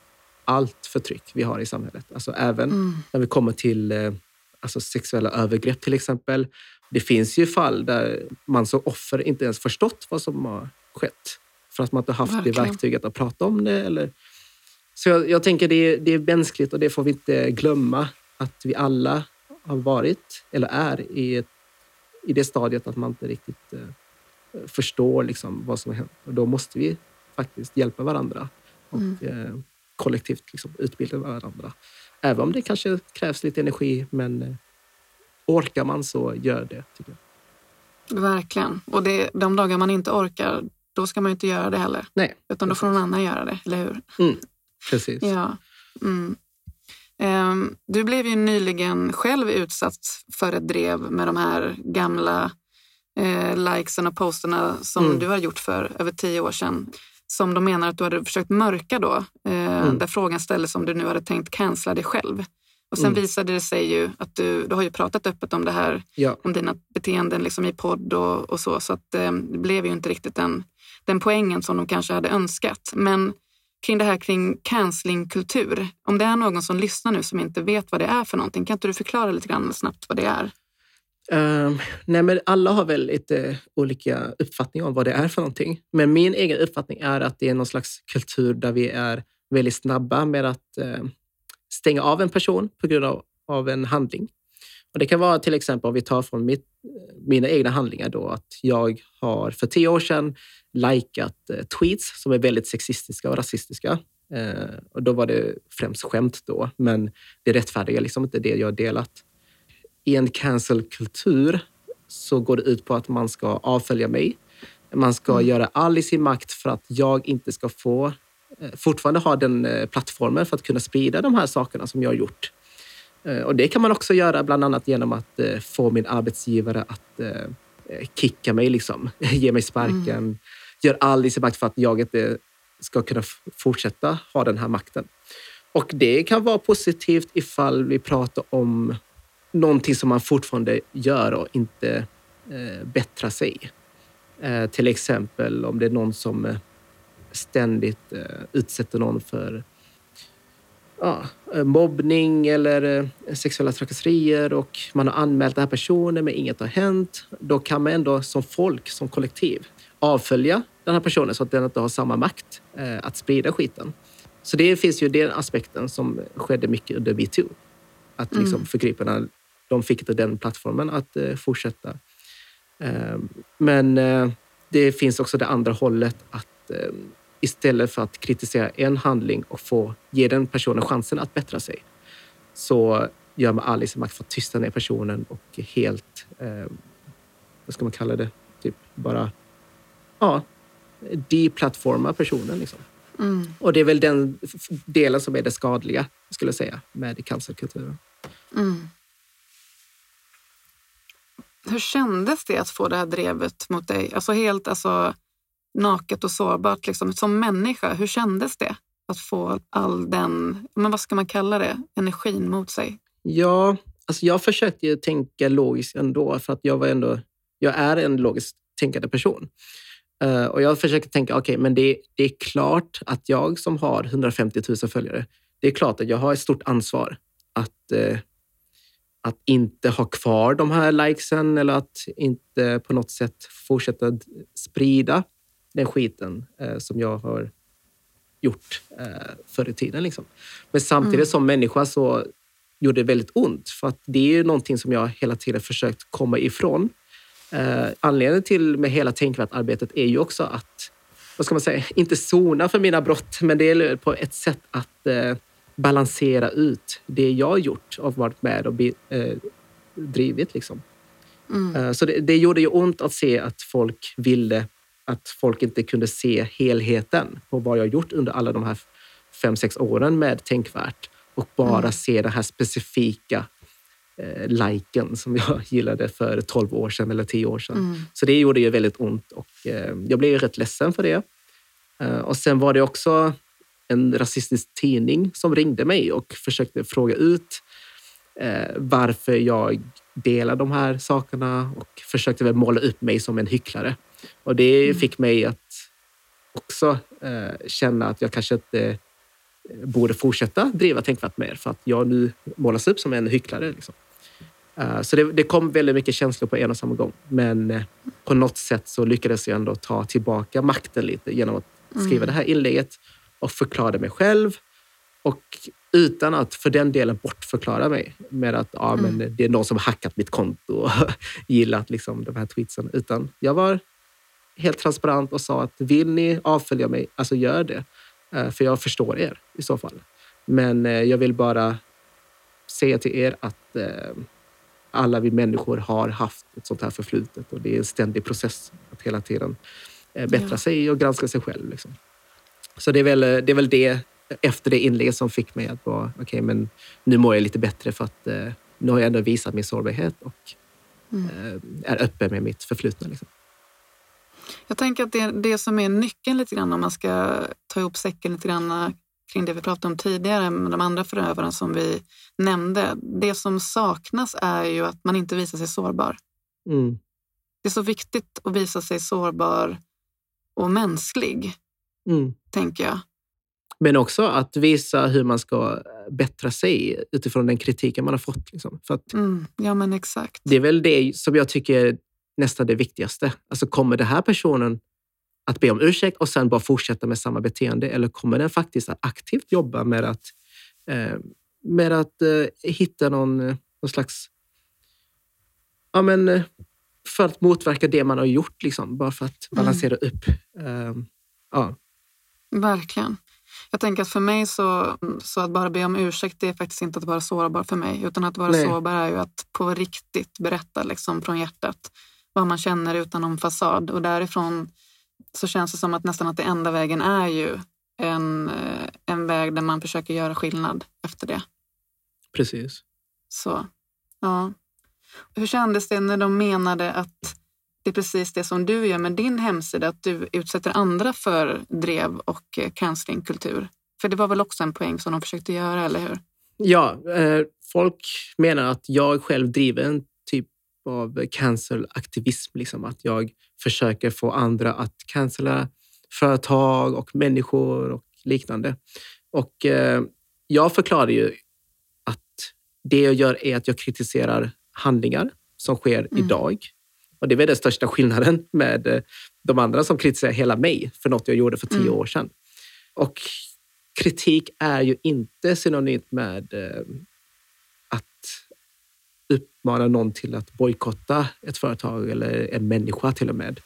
allt förtryck vi har i samhället. Alltså även Mm. när vi kommer till eh, alltså sexuella övergrepp till exempel. Det finns ju fall där man som offer inte ens förstått vad som har skett. För att man inte haft Verkligen. det verktyget att prata om det. Eller... Så jag, jag tänker det är, det är mänskligt och det får vi inte glömma. Att vi alla har varit, eller är, i, ett, i det stadiet att man inte riktigt eh, förstår liksom vad som har hänt. Och då måste vi faktiskt hjälpa varandra och Mm. eh, kollektivt liksom, utbilda varandra. Även om det kanske krävs lite energi, men eh, orkar man så gör det. Tycker jag. Verkligen. Och det, de dagar man inte orkar, då ska man inte göra det heller. Nej, Utan då får någon annan göra det, eller hur? precis. Ja. Mm. Ehm, Du blev ju nyligen själv utsatt för ett drev med de här gamla eh, likesen och posterna som Mm. du har gjort för över tio år sedan. Som de menar att du hade försökt mörka då. Eh, Mm. Där frågan ställdes om du nu hade tänkt cancella dig själv. Och sen Mm. visade det sig ju att du, du har ju pratat öppet om det här Ja. om dina beteenden liksom i podd och, och så. Så att, eh, det blev ju inte riktigt den, den poängen som de kanske hade önskat. Men kring det här kring cancellingkultur. Om det är någon som lyssnar nu som inte vet vad det är för någonting, kan inte du förklara lite grann snabbt vad det är? Ehm, nej, men alla har väl lite olika uppfattningar om vad det är för någonting. Men min egen uppfattning är att det är någon slags kultur där vi är väldigt snabba med att ehm, stänga av en person på grund av, av en handling. Och det kan vara till exempel, om vi tar från mitt, mina egna handlingar, då, att jag har för tio år sedan likat eh, tweets som är väldigt sexistiska och rasistiska. Ehm, och då var det främst skämt då, men det rättfärdigar liksom inte det jag delat i en cancelkultur så går det ut på att man ska avfölja mig. Man ska göra all i sin makt för att jag inte ska få eh, fortfarande ha den eh, plattformen för att kunna sprida de här sakerna som jag har gjort. Eh, Och det kan man också göra bland annat genom att få min arbetsgivare att kicka mig, liksom. ge mig sparken. Gör all i sin makt för att jag inte ska kunna fortsätta ha den här makten. Och det kan vara positivt ifall vi pratar om någonting som man fortfarande gör och inte eh, bättrar sig. Eh, till exempel om det är någon som eh, ständigt eh, utsätter någon för ja, eh, mobbning eller eh, sexuella trakasserier och man har anmält den här personen men inget har hänt. Då kan man ändå som folk, som kollektiv, avfölja den här personen så att den inte har samma makt att sprida skiten. Så det finns ju den aspekten som skedde mycket under metoo. Att liksom Mm. förgriparna de fick inte den plattformen att eh, fortsätta. Eh, men eh, det finns också det andra hållet att istället för att kritisera en handling och få ge den personen chansen att bättra sig så gör man all i sin makt för att tysta ner personen och helt, vad ska man kalla det, typ bara ja, deplattforma personen. Liksom. Mm. Och det är väl den delen som är det skadliga, skulle jag säga, med cancerkulturen. Mm. Hur kändes det att få det här drevet mot dig? Alltså helt alltså, naket och sårbart, liksom. som människa. Hur kändes det att få all den, men vad ska man kalla det, energin mot sig? Ja, alltså jag försökte ju tänka logiskt ändå för att jag var ändå, jag är en logiskt tänkande person. Uh, och jag försöker tänka, okej, okay, men det, det, är klart att jag som har 150 000 följare, det är klart att jag har ett stort ansvar att, uh, att inte ha kvar de här likesen eller att inte på något sätt fortsätta sprida den skiten uh, som jag har gjort förr i tiden. Liksom. Men samtidigt mm. som människa så gjorde det väldigt ont. För att det är ju någonting som jag hela tiden försökt komma ifrån. Eh, anledningen till med hela tänkvärt-arbetet är ju också att, vad ska man säga, inte sona för mina brott, men det är på ett sätt att eh, balansera ut det jag gjort och varit med och be, eh, drivit. Liksom. Mm. Eh, så det, det gjorde ju ont att se att folk ville att folk inte kunde se helheten på vad jag gjort under alla de här fem, sex åren med Tänkvärt och bara mm. se den här specifika eh, liken som jag gillade för 12 år sedan eller 10 år sedan. Mm. Så det gjorde ju väldigt ont och eh, jag blev ju rätt ledsen för det. Eh, och sen var det också en rasistisk tidning som ringde mig och försökte fråga ut eh, varför jag delar de här sakerna och försökte väl måla upp mig som en hycklare. Och det mm. fick mig att också eh, känna att jag kanske inte borde fortsätta driva Tänkvärt mer för att jag nu målas upp som en hycklare. Liksom. Uh, så det, det, kom väldigt mycket känslor på en och samma gång. Men uh, på något sätt så lyckades jag ändå ta tillbaka makten lite genom att skriva mm. det här inlägget och förklara mig själv. Och utan att för den delen bortförklara mig med att ja, mm. men det är någon som har hackat mitt konto och gillat liksom, de här tweetsen. Utan jag var helt transparent och sa att vill ni avfölja mig, alltså gör det. Eh, för jag förstår er i så fall. Men eh, jag vill bara säga till er att eh, alla vi människor har haft ett sånt här förflutet och det är en ständig process att hela tiden bättra ja. sig och granska sig själv. Liksom. Så det är, väl, det är väl det efter det inlägget som fick mig att vara okej, okay, men nu mår jag lite bättre för att nu har jag ändå visat min sårbarhet och mm. är öppen med mitt förflutna. Liksom. Jag tänker att det, det som är nyckeln lite grann om man ska ta ihop säcken lite grann kring det vi pratade om tidigare med de andra förövarna som vi nämnde. Det som saknas är ju att man inte visar sig sårbar. Mm. Det är så viktigt att visa sig sårbar och mänsklig, mm. tänker jag. Men också att visa hur man ska bättra sig utifrån den kritiken man har fått. Liksom. För att mm, ja, men exakt. Det är väl det som jag tycker nästan det viktigaste. Alltså kommer den här personen att be om ursäkt och sen bara fortsätta med samma beteende eller kommer den faktiskt att aktivt jobba med att, eh, med att eh, hitta någon, eh, någon slags... Ja, men, eh, för att motverka det man har gjort, liksom, bara för att mm. balansera mm. upp. Eh, ja. Verkligen. Jag tänker att för mig så, så att bara be om ursäkt det är faktiskt inte att vara sårbar för mig. Utan att vara Nej. sårbar är ju att på riktigt berätta liksom från hjärtat vad man känner utan någon fasad. Och därifrån så känns det som att nästan att det enda vägen är ju en, en väg där man försöker göra skillnad efter det. Precis. Så, ja. Hur kändes det när de menade att det är precis det som du gör med din hemsida, att du utsätter andra för drev och eh, cancellingkultur? För det var väl också en poäng som de försökte göra, eller hur? Ja, eh, folk menar att jag själv driver en av cancel-aktivism. Liksom, att jag försöker få andra att cancella företag och människor och liknande. Och eh, jag förklarar ju att det jag gör är att jag kritiserar handlingar som sker mm. idag. Och det är väl den största skillnaden med eh, de andra som kritiserar hela mig för något jag gjorde för tio mm. år sedan. Och kritik är ju inte synonymt med eh, uppmana någon till att bojkotta ett företag eller en människa till och med.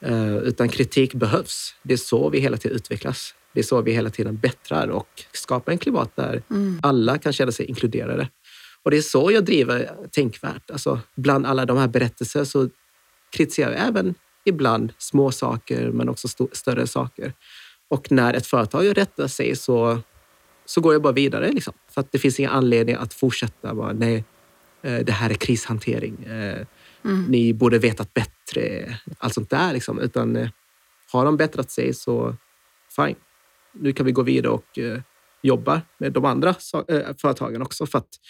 Eh, utan kritik behövs. Det är så vi hela tiden utvecklas. Det är så vi hela tiden bättrar och skapar en klimat där mm. alla kan känna sig inkluderade. Och det är så jag driver Tänkvärt. Alltså, bland alla de här berättelserna så kritiserar jag även ibland små saker men också st större saker. Och när ett företag rättar sig så, så går jag bara vidare. Liksom. För att det finns ingen anledning att fortsätta. Bara, nej, Eh, det här är krishantering. Eh, mm. Ni borde vetat bättre. Allt sånt där. Liksom. Utan eh, har de bättrat sig så fine. Nu kan vi gå vidare och jobba med de andra företagen också. För att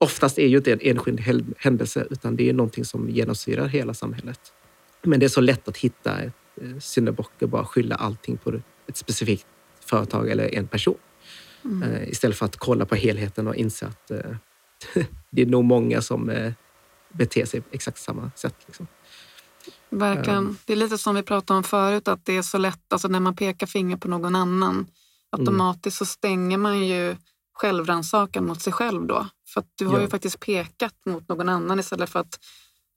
oftast är ju inte en enskild händelse utan det är någonting som genomsyrar hela samhället. Men det är så lätt att hitta eh, syndabock och bara skylla allting på ett specifikt företag eller en person. Mm. Eh, istället för att kolla på helheten och inse att eh, det är nog många som beter sig på exakt samma sätt. Liksom. Verkligen. Det är lite som vi pratade om förut, att det är så lätt, alltså när man pekar finger på någon annan, automatiskt så stänger man ju självrannsakan mot sig själv då. För du har ja. ju faktiskt pekat mot någon annan istället för att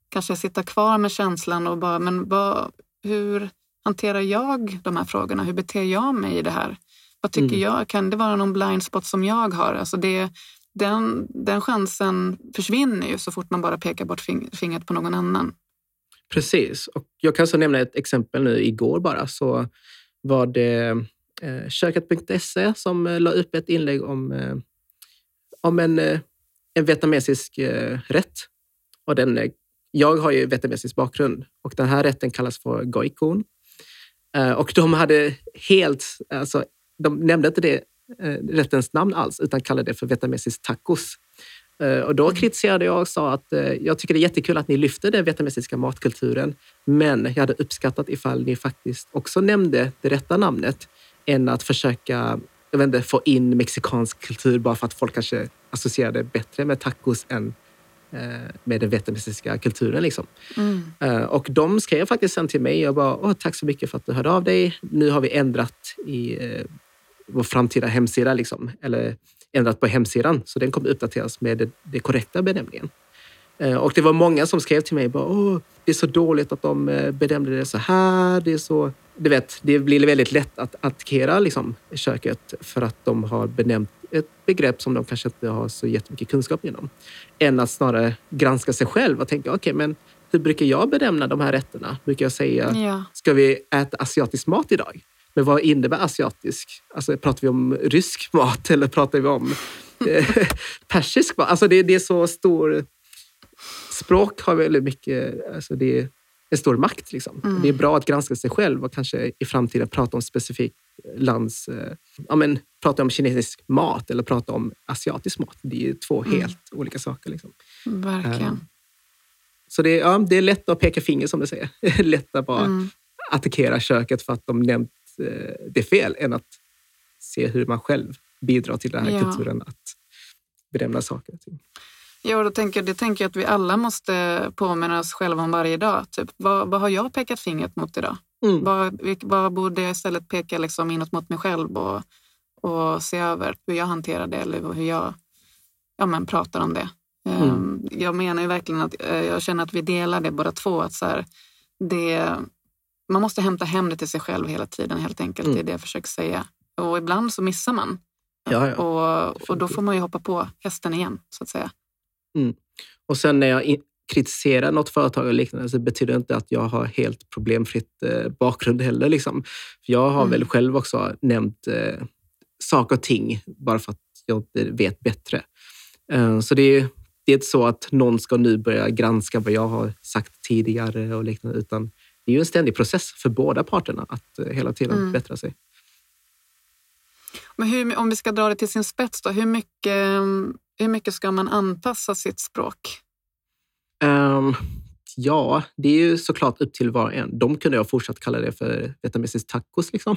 kanske sitta kvar med känslan och bara, men vad, hur hanterar jag de här frågorna? Hur beter jag mig i det här? Vad tycker mm. jag? Kan det vara någon blind spot som jag har? Alltså det, den, den chansen försvinner ju så fort man bara pekar bort fingret på någon annan. Precis. Och jag kan så nämna ett exempel nu igår bara. Så var det eh, köket.se som eh, la upp ett inlägg om, eh, om en, eh, en vietnamesisk eh, rätt. Och den, eh, jag har ju vietnamesisk bakgrund och den här rätten kallas för goi kun. Eh, och de hade helt, alltså, de nämnde inte det rättens namn alls utan kallade det för vietnamesisk tacos. Och då mm. kritiserade jag och sa att jag tycker det är jättekul att ni lyfter den vietnamesiska matkulturen, men jag hade uppskattat ifall ni faktiskt också nämnde det rätta namnet än att försöka jag vet inte, få in mexikansk kultur bara för att folk kanske associerar det bättre med tacos än eh, med den vietnamesiska kulturen. Liksom. Mm. Och de skrev faktiskt sen till mig och bara, tack så mycket för att du hörde av dig. Nu har vi ändrat i vår framtida hemsida, liksom, eller ändrat på hemsidan, så den kommer uppdateras med det, det korrekta benämningen. Eh, och det var många som skrev till mig bara, Åh, det är så dåligt att de eh, benämnde det så här. Det är så... Du vet, det blir väldigt lätt att attackera liksom, köket för att de har benämnt ett begrepp som de kanske inte har så jättemycket kunskap inom. Än att snarare granska sig själv och tänka, okej, okay, men hur brukar jag benämna de här rätterna? Brukar jag säga, ja. ska vi äta asiatisk mat idag? Men vad innebär asiatisk? Alltså, pratar vi om rysk mat eller pratar vi om eh, persisk mat? Alltså det, det, är så stor... Språk har väldigt mycket... Alltså det en stor makt. Liksom. Mm. Det är bra att granska sig själv och kanske i framtiden prata om specifikt lands... Eh, ja, men, prata om kinesisk mat eller prata om asiatisk mat. Det är två mm. helt olika saker. Liksom. Verkligen. Um, så det, ja, det är lätt att peka finger som du säger. lätt att bara mm. attackera köket för att de nämnt Eh, det är fel än att se hur man själv bidrar till den här ja. kulturen att benämna saker och ting. Ja, då tänker, det tänker jag att vi alla måste påminna oss själva om varje dag. Typ, vad, vad har jag pekat fingret mot idag? Mm. Vad, vad borde jag istället peka liksom inåt mot mig själv och, och se över hur jag hanterar det eller hur jag ja, men, pratar om det. Mm. Um, jag menar ju verkligen att uh, jag känner att vi delar det båda två. Att så här, det, man måste hämta hem det till sig själv hela tiden helt enkelt. Mm. Det är det jag försöker säga. Och ibland så missar man. Ja, ja. Och, och då får man ju hoppa på hästen igen så att säga. Mm. Och sen när jag kritiserar något företag och liknande så betyder det inte att jag har helt problemfritt eh, bakgrund heller. Liksom. För jag har mm. väl själv också nämnt eh, saker och ting bara för att jag inte vet bättre. Eh, så det är, det är inte så att någon ska nu börja granska vad jag har sagt tidigare och liknande, utan det är ju en ständig process för båda parterna att eh, hela tiden mm. bättra sig. Men hur, om vi ska dra det till sin spets, då, hur, mycket, hur mycket ska man anpassa sitt språk? Um, ja, det är ju såklart upp till var och en. De kunde jag fortsatt kalla det för vietnamesisk tacos. Liksom.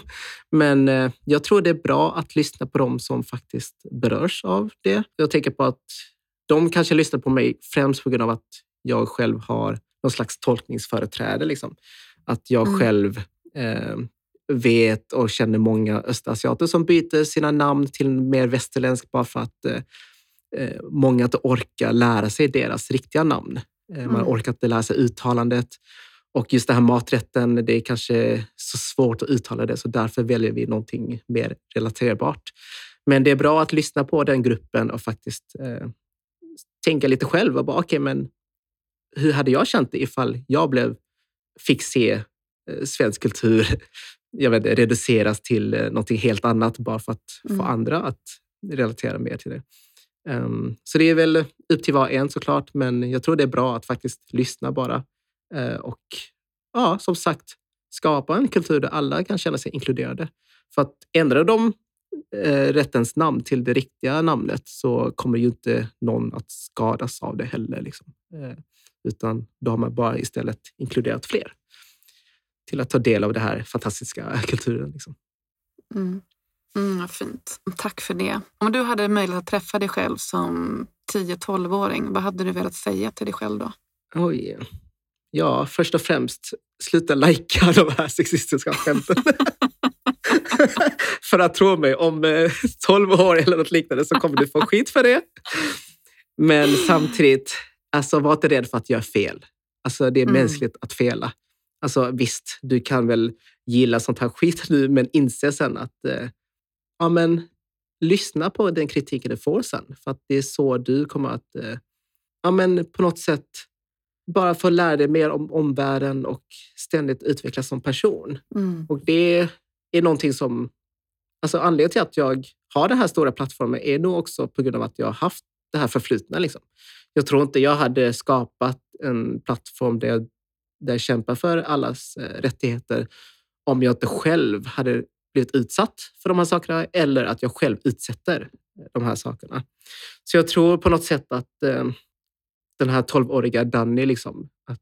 Men uh, jag tror det är bra att lyssna på dem som faktiskt berörs av det. Jag tänker på att de kanske lyssnar på mig främst på grund av att jag själv har någon slags tolkningsföreträde. Liksom. Att jag mm. själv eh, vet och känner många östasiater som byter sina namn till mer västerländsk bara för att eh, eh, många inte orkar lära sig deras riktiga namn. Eh, man mm. orkar inte lära sig uttalandet. Och just den här maträtten, det är kanske så svårt att uttala det, så därför väljer vi någonting mer relaterbart. Men det är bra att lyssna på den gruppen och faktiskt eh, tänka lite själv. Och bara, okay, men hur hade jag känt det ifall jag blev, fick se eh, svensk kultur jag vet, reduceras till eh, någonting helt annat bara för att mm. få andra att relatera mer till det. Um, så det är väl upp till var och en såklart, men jag tror det är bra att faktiskt lyssna bara. Uh, och ja, som sagt, skapa en kultur där alla kan känna sig inkluderade. För att ändrar de uh, rättens namn till det riktiga namnet så kommer ju inte någon att skadas av det heller. Liksom. Uh, utan då har man bara istället inkluderat fler till att ta del av den här fantastiska kulturen. Liksom. Mm. Mm, vad fint. Tack för det. Om du hade möjlighet att träffa dig själv som 10-12-åring, vad hade du velat säga till dig själv då? Oj. Ja, först och främst, sluta lajka de här sexistiska skämten. för att tro mig, om 12 eh, år eller något liknande så kommer du få skit för det. Men samtidigt, alltså, var inte rädd för att göra fel. Alltså, det är mm. mänskligt att fela. Alltså, visst, du kan väl gilla sånt här skit nu, men inse sen att eh, ja, men, lyssna på den kritiken du får sen. För att det är så du kommer att eh, ja, men, på något sätt bara få lära dig mer om omvärlden och ständigt utvecklas som person. Mm. Och det är någonting som... Alltså anledningen till att jag har den här stora plattformen är nog också på grund av att jag har haft det här förflutna. Liksom. Jag tror inte jag hade skapat en plattform där jag, där jag kämpar för allas eh, rättigheter om jag inte själv hade blivit utsatt för de här sakerna eller att jag själv utsätter de här sakerna. Så jag tror på något sätt att eh, den här 12-åriga Danny, liksom, att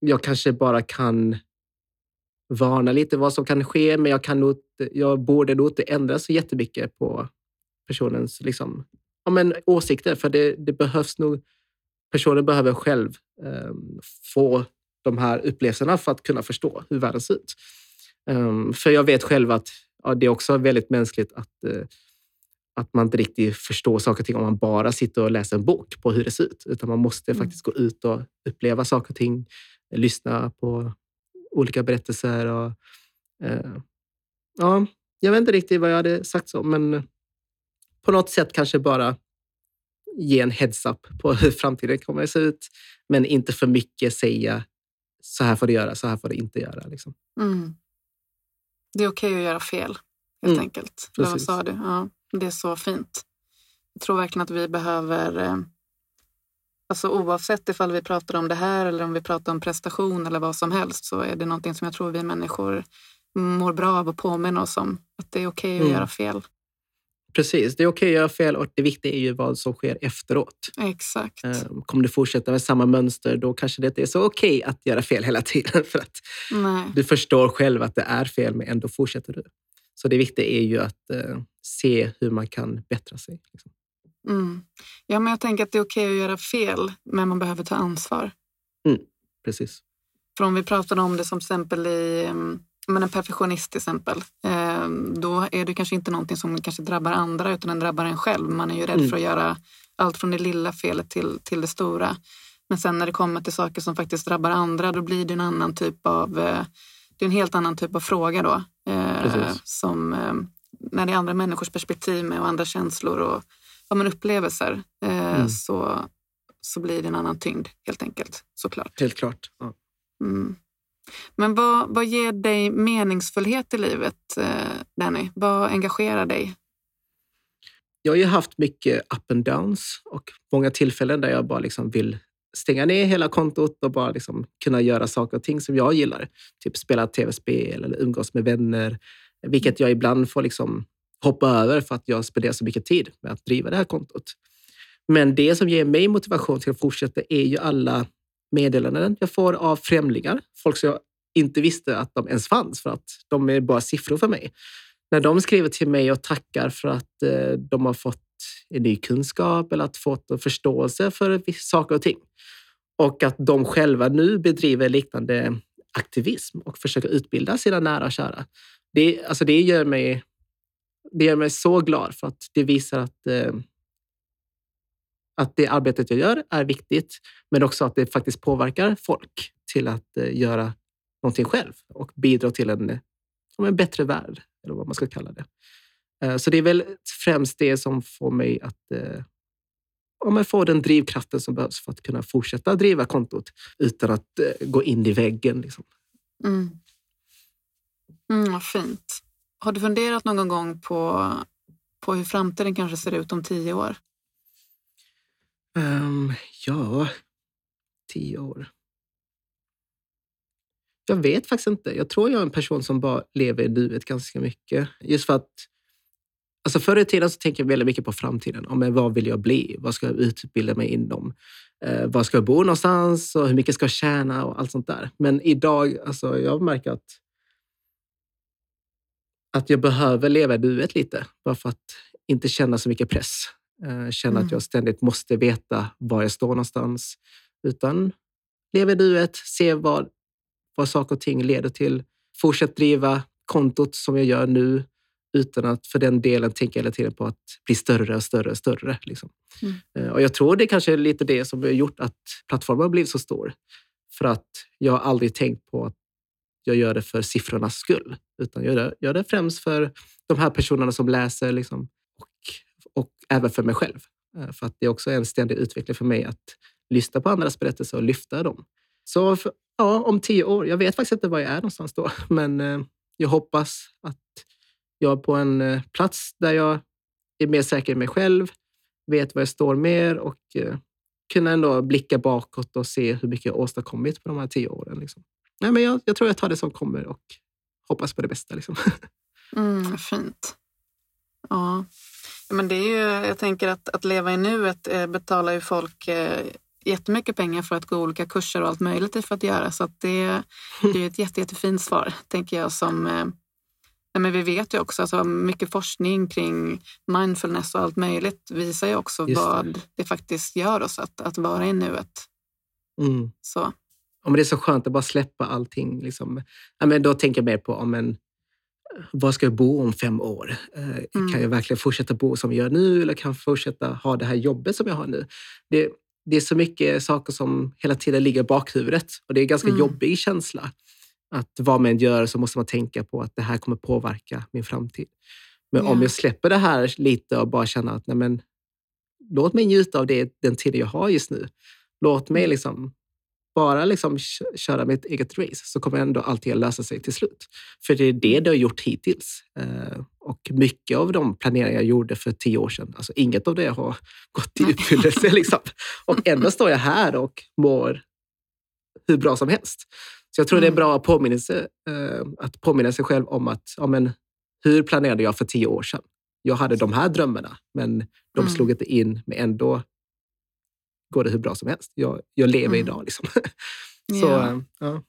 jag kanske bara kan varna lite vad som kan ske, men jag, kan nog, jag borde nog inte ändra så jättemycket på personens liksom, ja, men, åsikter, för det, det behövs nog... Personen behöver själv eh, få de här upplevelserna för att kunna förstå hur världen ser ut. Um, för jag vet själv att ja, det är också väldigt mänskligt att, uh, att man inte riktigt förstår saker och ting om man bara sitter och läser en bok på hur det ser ut. Utan man måste mm. faktiskt gå ut och uppleva saker och ting, lyssna på olika berättelser. Och, uh, ja, jag vet inte riktigt vad jag hade sagt så, men på något sätt kanske bara ge en heads-up på hur framtiden kommer att se ut. Men inte för mycket säga så här får du göra, så här får du inte göra. Liksom. Mm. Det är okej okay att göra fel, helt mm. enkelt. Eller vad sa du? Ja, det är så fint. Jag tror verkligen att vi behöver, eh, alltså oavsett ifall vi pratar om det här eller om vi pratar om prestation eller vad som helst, så är det någonting som jag tror vi människor mår bra av att påminna oss om. Att det är okej okay att mm. göra fel. Precis, det är okej att göra fel och det viktiga är ju vad som sker efteråt. Exakt. Ehm, kommer du fortsätta med samma mönster, då kanske det inte är så okej att göra fel hela tiden. För att Nej. Du förstår själv att det är fel, men ändå fortsätter du. Så det viktiga är ju att uh, se hur man kan bättra sig. Liksom. Mm. Ja, men jag tänker att det är okej att göra fel, men man behöver ta ansvar. Mm, precis. För om vi pratar om det som exempel i um, men en perfektionist till exempel, eh, då är det kanske inte någonting som kanske drabbar andra utan den drabbar en själv. Man är ju rädd mm. för att göra allt från det lilla felet till, till det stora. Men sen när det kommer till saker som faktiskt drabbar andra, då blir det en annan typ av, eh, det är en helt annan typ av fråga då. Eh, som eh, när det är andra människors perspektiv med och andra känslor och ja, men upplevelser eh, mm. så, så blir det en annan tyngd helt enkelt såklart. Helt klart. Ja. Mm. Men vad, vad ger dig meningsfullhet i livet, eh, Danny? Vad engagerar dig? Jag har ju haft mycket up and downs och många tillfällen där jag bara liksom vill stänga ner hela kontot och bara liksom kunna göra saker och ting som jag gillar. Typ spela tv-spel eller umgås med vänner, vilket jag ibland får liksom hoppa över för att jag spenderar så mycket tid med att driva det här kontot. Men det som ger mig motivation till att fortsätta är ju alla meddelanden jag får av främlingar. Folk som jag inte visste att de ens fanns för att de är bara siffror för mig. När de skriver till mig och tackar för att eh, de har fått en ny kunskap eller att fått en förståelse för saker och ting. Och att de själva nu bedriver liknande aktivism och försöker utbilda sina nära och kära. Det, alltså det, gör mig, det gör mig så glad för att det visar att eh, att det arbetet jag gör är viktigt, men också att det faktiskt påverkar folk till att eh, göra någonting själv och bidra till en, en bättre värld, eller vad man ska kalla det. Eh, så det är väl främst det som får mig att eh, om om få den drivkraften som behövs för att kunna fortsätta driva kontot utan att gå in i väggen. Liksom. Mm. Mm, vad fint. Har du funderat någon gång på, på hur framtiden kanske ser ut om tio år? Um, ja, tio år. Jag vet faktiskt inte. Jag tror jag är en person som bara lever i nuet ganska mycket. Just för att Alltså förr i tiden så tänkte jag väldigt mycket på framtiden. Om vad vill jag bli? Vad ska jag utbilda mig inom? Eh, var ska jag bo någonstans? Och hur mycket ska jag tjäna? Och allt sånt där. Men idag, alltså, jag märker att, att jag behöver leva i nuet lite. Bara för att inte känna så mycket press. Eh, känna mm. att jag ständigt måste veta var jag står någonstans. Utan leva i nuet, se vad, vad saker och ting leder till. Fortsätt driva kontot som jag gör nu utan att för den delen tänka hela tiden på att bli större och större och större. Liksom. Mm. Eh, och jag tror det kanske är lite det som har gjort att plattformen har blivit så stor. För att jag har aldrig tänkt på att jag gör det för siffrornas skull, utan jag gör det, gör det främst för de här personerna som läser liksom, och, även för mig själv. Eh, för att det är också en ständig utveckling för mig att lyssna på andras berättelser och lyfta dem. Så för, ja, om tio år, jag vet faktiskt inte var jag är någonstans då, men eh, jag hoppas att jag är på en eh, plats där jag är mer säker i mig själv, vet var jag står mer och kunna ändå blicka bakåt och se hur mycket jag åstadkommit på de här tio åren. Liksom. Nej, men jag, jag tror jag tar det som kommer och hoppas på det bästa. Liksom. Mm, fint. Ja. Men det är ju, jag tänker att, att leva i nuet eh, betalar ju folk eh, jättemycket pengar för att gå olika kurser och allt möjligt för att göra. Så att det, det är ett jätte, jättefint svar, tänker jag, som eh, men vi vet ju också, alltså, mycket forskning kring mindfulness och allt möjligt visar ju också Just vad det. det. faktiskt gör oss att, att vara i nuet. Mm. Så. Ja, men det är så skönt att bara släppa allting. Liksom. Ja, men då tänker jag mer på om en, var ska jag bo om fem år? Eh, mm. Kan jag verkligen fortsätta bo som jag gör nu eller kan jag fortsätta ha det här jobbet som jag har nu? Det, det är så mycket saker som hela tiden ligger i bakhuvudet och det är en ganska mm. jobbig känsla att vad man gör så måste man tänka på att det här kommer påverka min framtid. Men yeah. om jag släpper det här lite och bara känner att nej men, låt mig njuta av det, den tiden jag har just nu. Låt mig mm. liksom bara liksom köra mitt eget race så kommer ändå allting att lösa sig till slut. För det är det det har gjort hittills. Eh, och mycket av de planeringar jag gjorde för tio år sedan, alltså inget av det har gått i uppfyllelse. liksom. Och ändå står jag här och mår hur bra som helst. Så jag tror det är en mm. bra påminnelse eh, att påminna sig själv om att ja, men, hur planerade jag för tio år sedan? Jag hade de här drömmarna, men de mm. slog inte in. Men ändå går det hur bra som helst. Jag, jag lever mm. idag. Liksom. Så, ja. Eh, ja.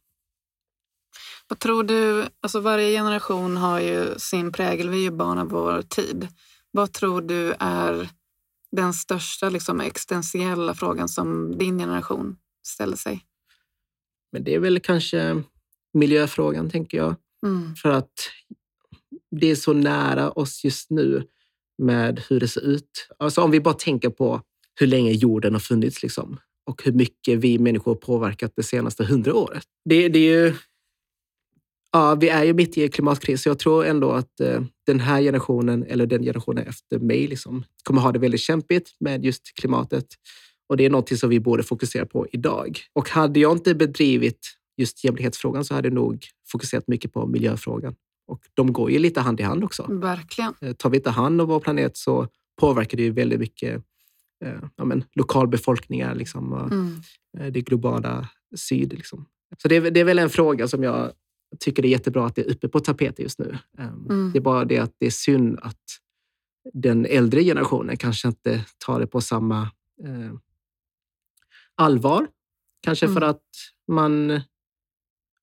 Vad tror du, alltså varje generation har ju sin prägel, vi är ju barn av vår tid. Vad tror du är den största liksom, existentiella frågan som din generation ställer sig? Men det är väl kanske miljöfrågan, tänker jag. Mm. För att det är så nära oss just nu med hur det ser ut. Alltså om vi bara tänker på hur länge jorden har funnits liksom, och hur mycket vi människor påverkat det senaste hundra året. Det, det är ju, ja, vi är ju mitt i en klimatkris, så jag tror ändå att eh, den här generationen, eller den generationen efter mig, liksom, kommer ha det väldigt kämpigt med just klimatet. Och det är något som vi borde fokusera på idag. Och hade jag inte bedrivit just jämlikhetsfrågan så hade jag nog fokuserat mycket på miljöfrågan. Och de går ju lite hand i hand också. Verkligen. Eh, tar vi inte hand om vår planet så påverkar det ju väldigt mycket ja, men, lokalbefolkningar liksom, och mm. Eh, det globala syd. Liksom. Så det är, det är väl en fråga som jag tycker det är jättebra att det är uppe på tapeten just nu. Ehm, mm. Det är bara det att det är synd att den äldre generationen kanske inte tar det på samma eh, allvar. Kanske mm. för att man,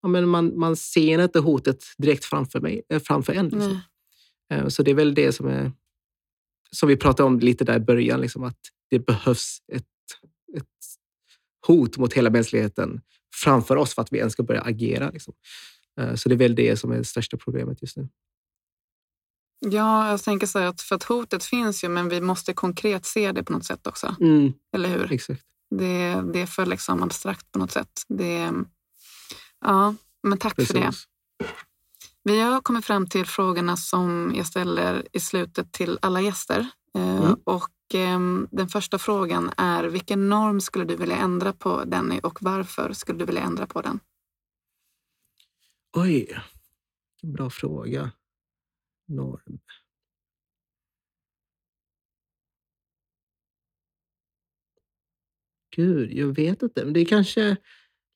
ja, men man, man ser inte hotet direkt framför, mig, eh, framför en. Liksom. Mm. Så det är väl det som, är, som vi pratade om lite där i början, liksom, att det behövs ett, ett hot mot hela mänskligheten framför oss för att vi ens ska börja agera. Liksom. Eh, så det är väl det som är det största problemet just nu. Ja, jag tänker så att för att hotet finns ju, men vi måste konkret se det på något sätt också. Mm. Eller hur? Exakt. Det, det är för liksom abstrakt på något sätt. Det, ja, men tack Precis. för det. Vi har kommit fram till frågorna som jag ställer i slutet till alla gäster. Eh, mm. Och eh, den första frågan är, vilken norm skulle du vilja ändra på Denny och varför skulle du vilja ändra på den? Oj, bra fråga. Norm. Gud, jag vet inte. Men det är kanske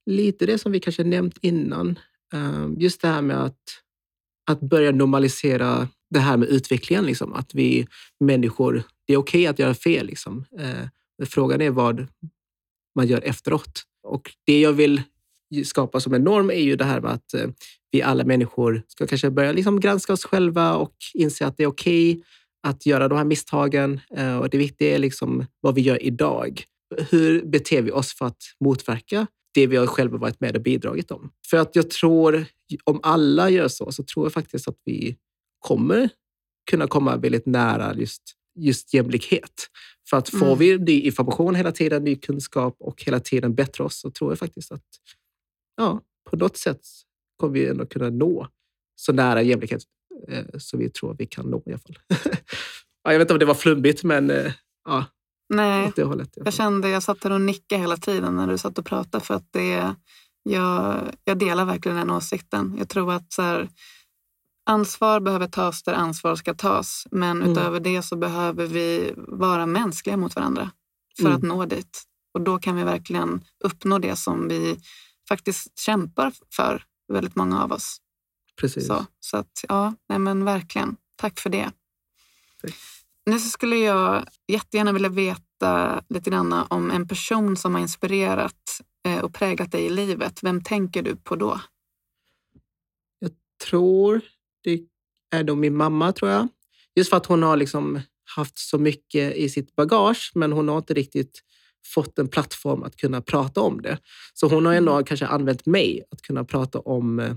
lite det som vi kanske nämnt innan. Ehm, just det här med att, att börja normalisera det här med utvecklingen. Liksom. Att vi människor, det är okej okay att göra fel. Liksom. Eh, frågan är vad man gör efteråt. Och det jag vill skapa som en norm är ju det här med att eh, vi alla människor ska kanske börja liksom granska oss själva och inse att det är okej okay att göra de här misstagen. Eh, och det viktiga är liksom vad vi gör idag. Hur beter vi oss för att motverka det vi har själva varit med och bidragit om? För att jag tror, om alla gör så, så tror jag faktiskt att vi kommer kunna komma väldigt nära just, just jämlikhet. För att får mm. vi ny information hela tiden, ny kunskap och hela tiden bättre oss, så tror jag faktiskt att ja, på något sätt kommer vi ändå kunna nå så nära jämlikhet eh, som vi tror vi kan nå i alla fall. ja, jag vet inte om det var flummigt, men eh, ja. Nej, hållet, jag kände jag satt där och nickade hela tiden när du satt och pratade för att det, jag, jag delar verkligen den åsikten. Jag tror att så här, ansvar behöver tas där ansvar ska tas. Men mm. utöver det så behöver vi vara mänskliga mot varandra för mm. att nå dit. Och då kan vi verkligen uppnå det som vi faktiskt kämpar för, väldigt många av oss. Precis. Så, så att, ja, nej men verkligen. Tack för det. Tack. Nu skulle jag jättegärna vilja veta lite grann om en person som har inspirerat eh, och präglat dig i livet. Vem tänker du på då? Jag tror det är då min mamma, tror jag. Just för att hon har liksom haft så mycket i sitt bagage, men hon har inte riktigt fått en plattform att kunna prata om det. Så hon har ändå mm. kanske använt mig att kunna prata om, eh,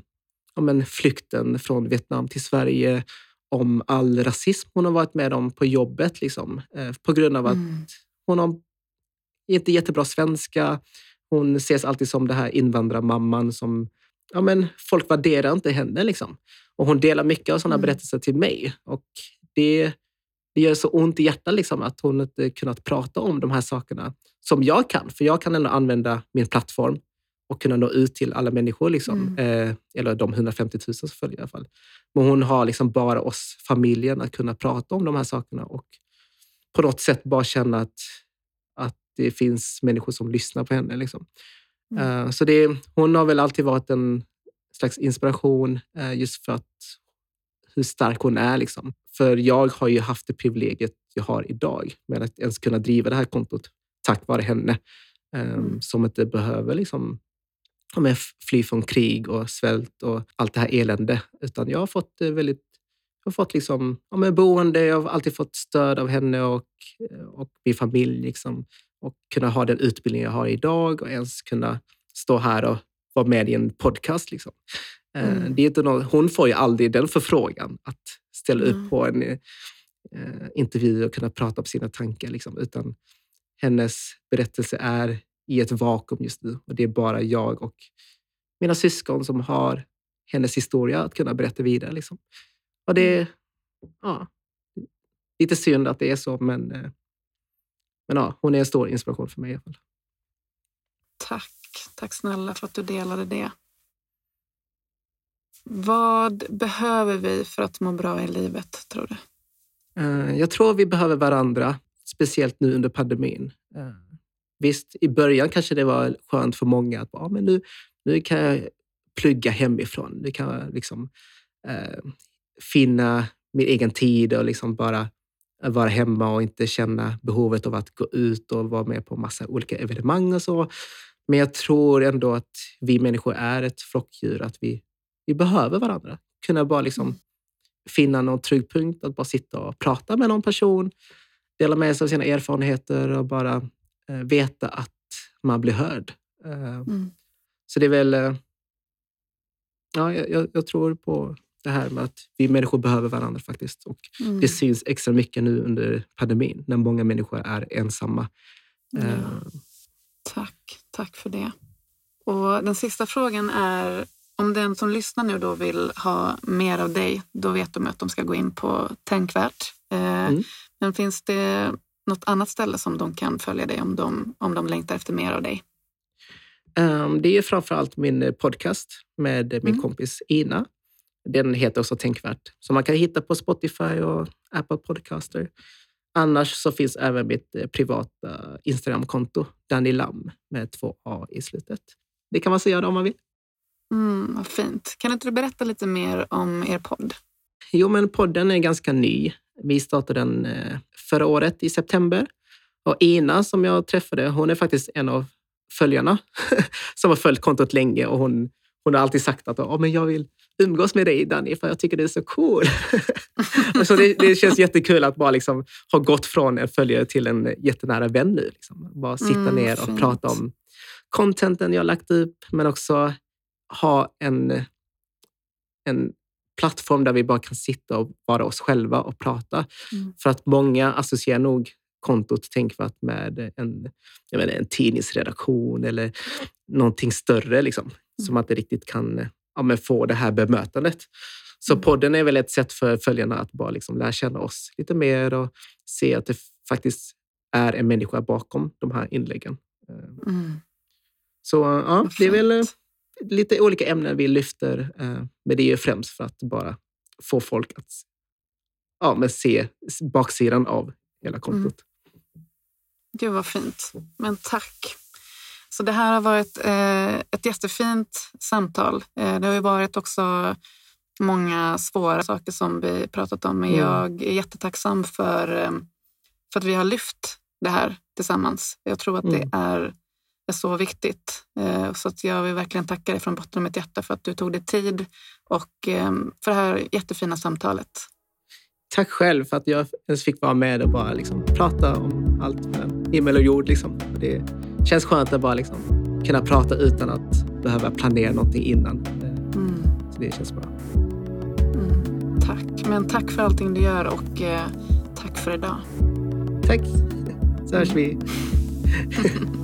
om en flykten från Vietnam till Sverige, om all rasism hon har varit med om på jobbet. Liksom, eh, på grund av att mm. hon har inte jättebra svenska. Hon ses alltid som det här invandrarmamman som ja, men folk värderar inte henne. Liksom. Och hon delar mycket av sådana mm. berättelser till mig. Och det, det gör så ont i hjärtat liksom, att hon inte kunnat prata om de här sakerna som jag kan. För jag kan ändå använda min plattform och kunna nå ut till alla människor. Liksom. Mm. Eh, eller de 150 000 som följer i alla fall. Men hon har liksom bara oss, familjen, att kunna prata om de här sakerna och på något sätt bara känna att, att det finns människor som lyssnar på henne. Liksom. Mm. Eh, så det, hon har väl alltid varit en slags inspiration eh, just för att hur stark hon är. Liksom. För jag har ju haft det privilegiet jag har idag med att ens kunna driva det här kontot tack vare henne. Eh, mm. Som inte behöver liksom, ja, fly från krig och svält och allt det här elände. Utan jag har fått väldigt jag har fått liksom, ja, men boende, jag har alltid fått stöd av henne och, och min familj. Liksom och kunna ha den utbildning jag har idag och ens kunna stå här och vara med i en podcast. Liksom. Eh, mm. Det är inte någon, hon får ju aldrig den förfrågan att ställa mm. upp på en eh, intervju och kunna prata om sina tankar. Liksom, utan hennes berättelse är i ett vakuum just nu och det är bara jag och mina syskon som har hennes historia att kunna berätta vidare. Liksom. Och det mm. ja, lite synd att det är så, men eh, men ja, hon är en stor inspiration för mig i alla fall. Tack. Tack snälla för att du delade det. Vad behöver vi för att må bra i livet, tror du? Eh, jag tror vi behöver varandra, speciellt nu under pandemin. Visst, i början kanske det var skönt för många att ja, men nu, nu kan jag plugga hemifrån. Nu kan jag liksom, eh, finna min egen tid och liksom bara vara hemma och inte känna behovet av att gå ut och vara med på massa olika evenemang och så. Men jag tror ändå att vi människor är ett flockdjur, att vi, vi behöver varandra. Kunna bara liksom mm. finna någon trygg punkt, att bara sitta och prata med någon person, dela med sig av sina erfarenheter och bara veta att man blir hörd. Eh, mm. Så det är väl... Eh, ja, jag, jag, tror på det här med att vi människor behöver varandra faktiskt. Och mm. Det syns extra mycket nu under pandemin när många människor är ensamma. Ja. Tack, tack för det. Och Den sista frågan är om den som lyssnar nu då vill ha mer av dig, då vet de att de ska gå in på Tänkvärt. Mm. Men finns det något annat ställe som de kan följa dig om de, om de längtar efter mer av dig? Um, det är framför allt min podcast med min mm. kompis Ina den heter också Tänkvärt. Så man kan hitta på Spotify och Apple Podcaster. Annars så finns även mitt eh, privata Instagramkonto, Danny Lam med två A i slutet. Det kan man se om man vill. Mm, vad fint. Kan inte du berätta lite mer om er podd? Jo, men podden är ganska ny. Vi startade den eh, förra året i september. Och Ina som jag träffade, hon är faktiskt en av följarna som har följt kontot länge och hon, hon har alltid sagt att oh, men jag vill umgås med dig Danny för jag tycker du är så cool. så det, det, känns jättekul att bara liksom ha gått från en följare till en jättenära vän nu. Liksom. Bara sitta mm, ner och fint. prata om contenten jag lagt upp men också ha en, en plattform där vi bara kan sitta och vara oss själva och prata. Mm. För att många associerar nog kontot Tänkvärt med en, jag menar, en tidningsredaktion eller någonting större liksom, mm. som att det riktigt kan ja, få det här bemötandet. Så mm. podden är väl ett sätt för följarna att bara liksom lära känna oss lite mer och se att det faktiskt är en människa bakom de här inläggen. Mm. Så ja, det är väl lite olika ämnen vi lyfter, eh, men det är ju främst för att bara få folk att ja, men se baksidan av hela kontot. Mm. Gud vad fint. Men tack. Så det här har varit eh, ett jättefint samtal. Eh, det har ju varit också många svåra saker som vi pratat om, men mm. jag är jättetacksam för, eh, för att vi har lyft det här tillsammans. Jag tror att mm. det är är så viktigt. Eh, så att jag vill verkligen tacka dig från botten av mitt hjärta för att du tog dig tid och ehm, för det här jättefina samtalet. Tack själv för att jag ens fick vara med och bara liksom prata om allt mellan himmel och jord. Liksom. Det känns skönt att bara liksom kunna prata utan att behöva planera någonting innan. Mm. Så det känns bra. Mm, tack. Men tack för allting du gör och eh, tack för idag. Tack. Så hörs vi.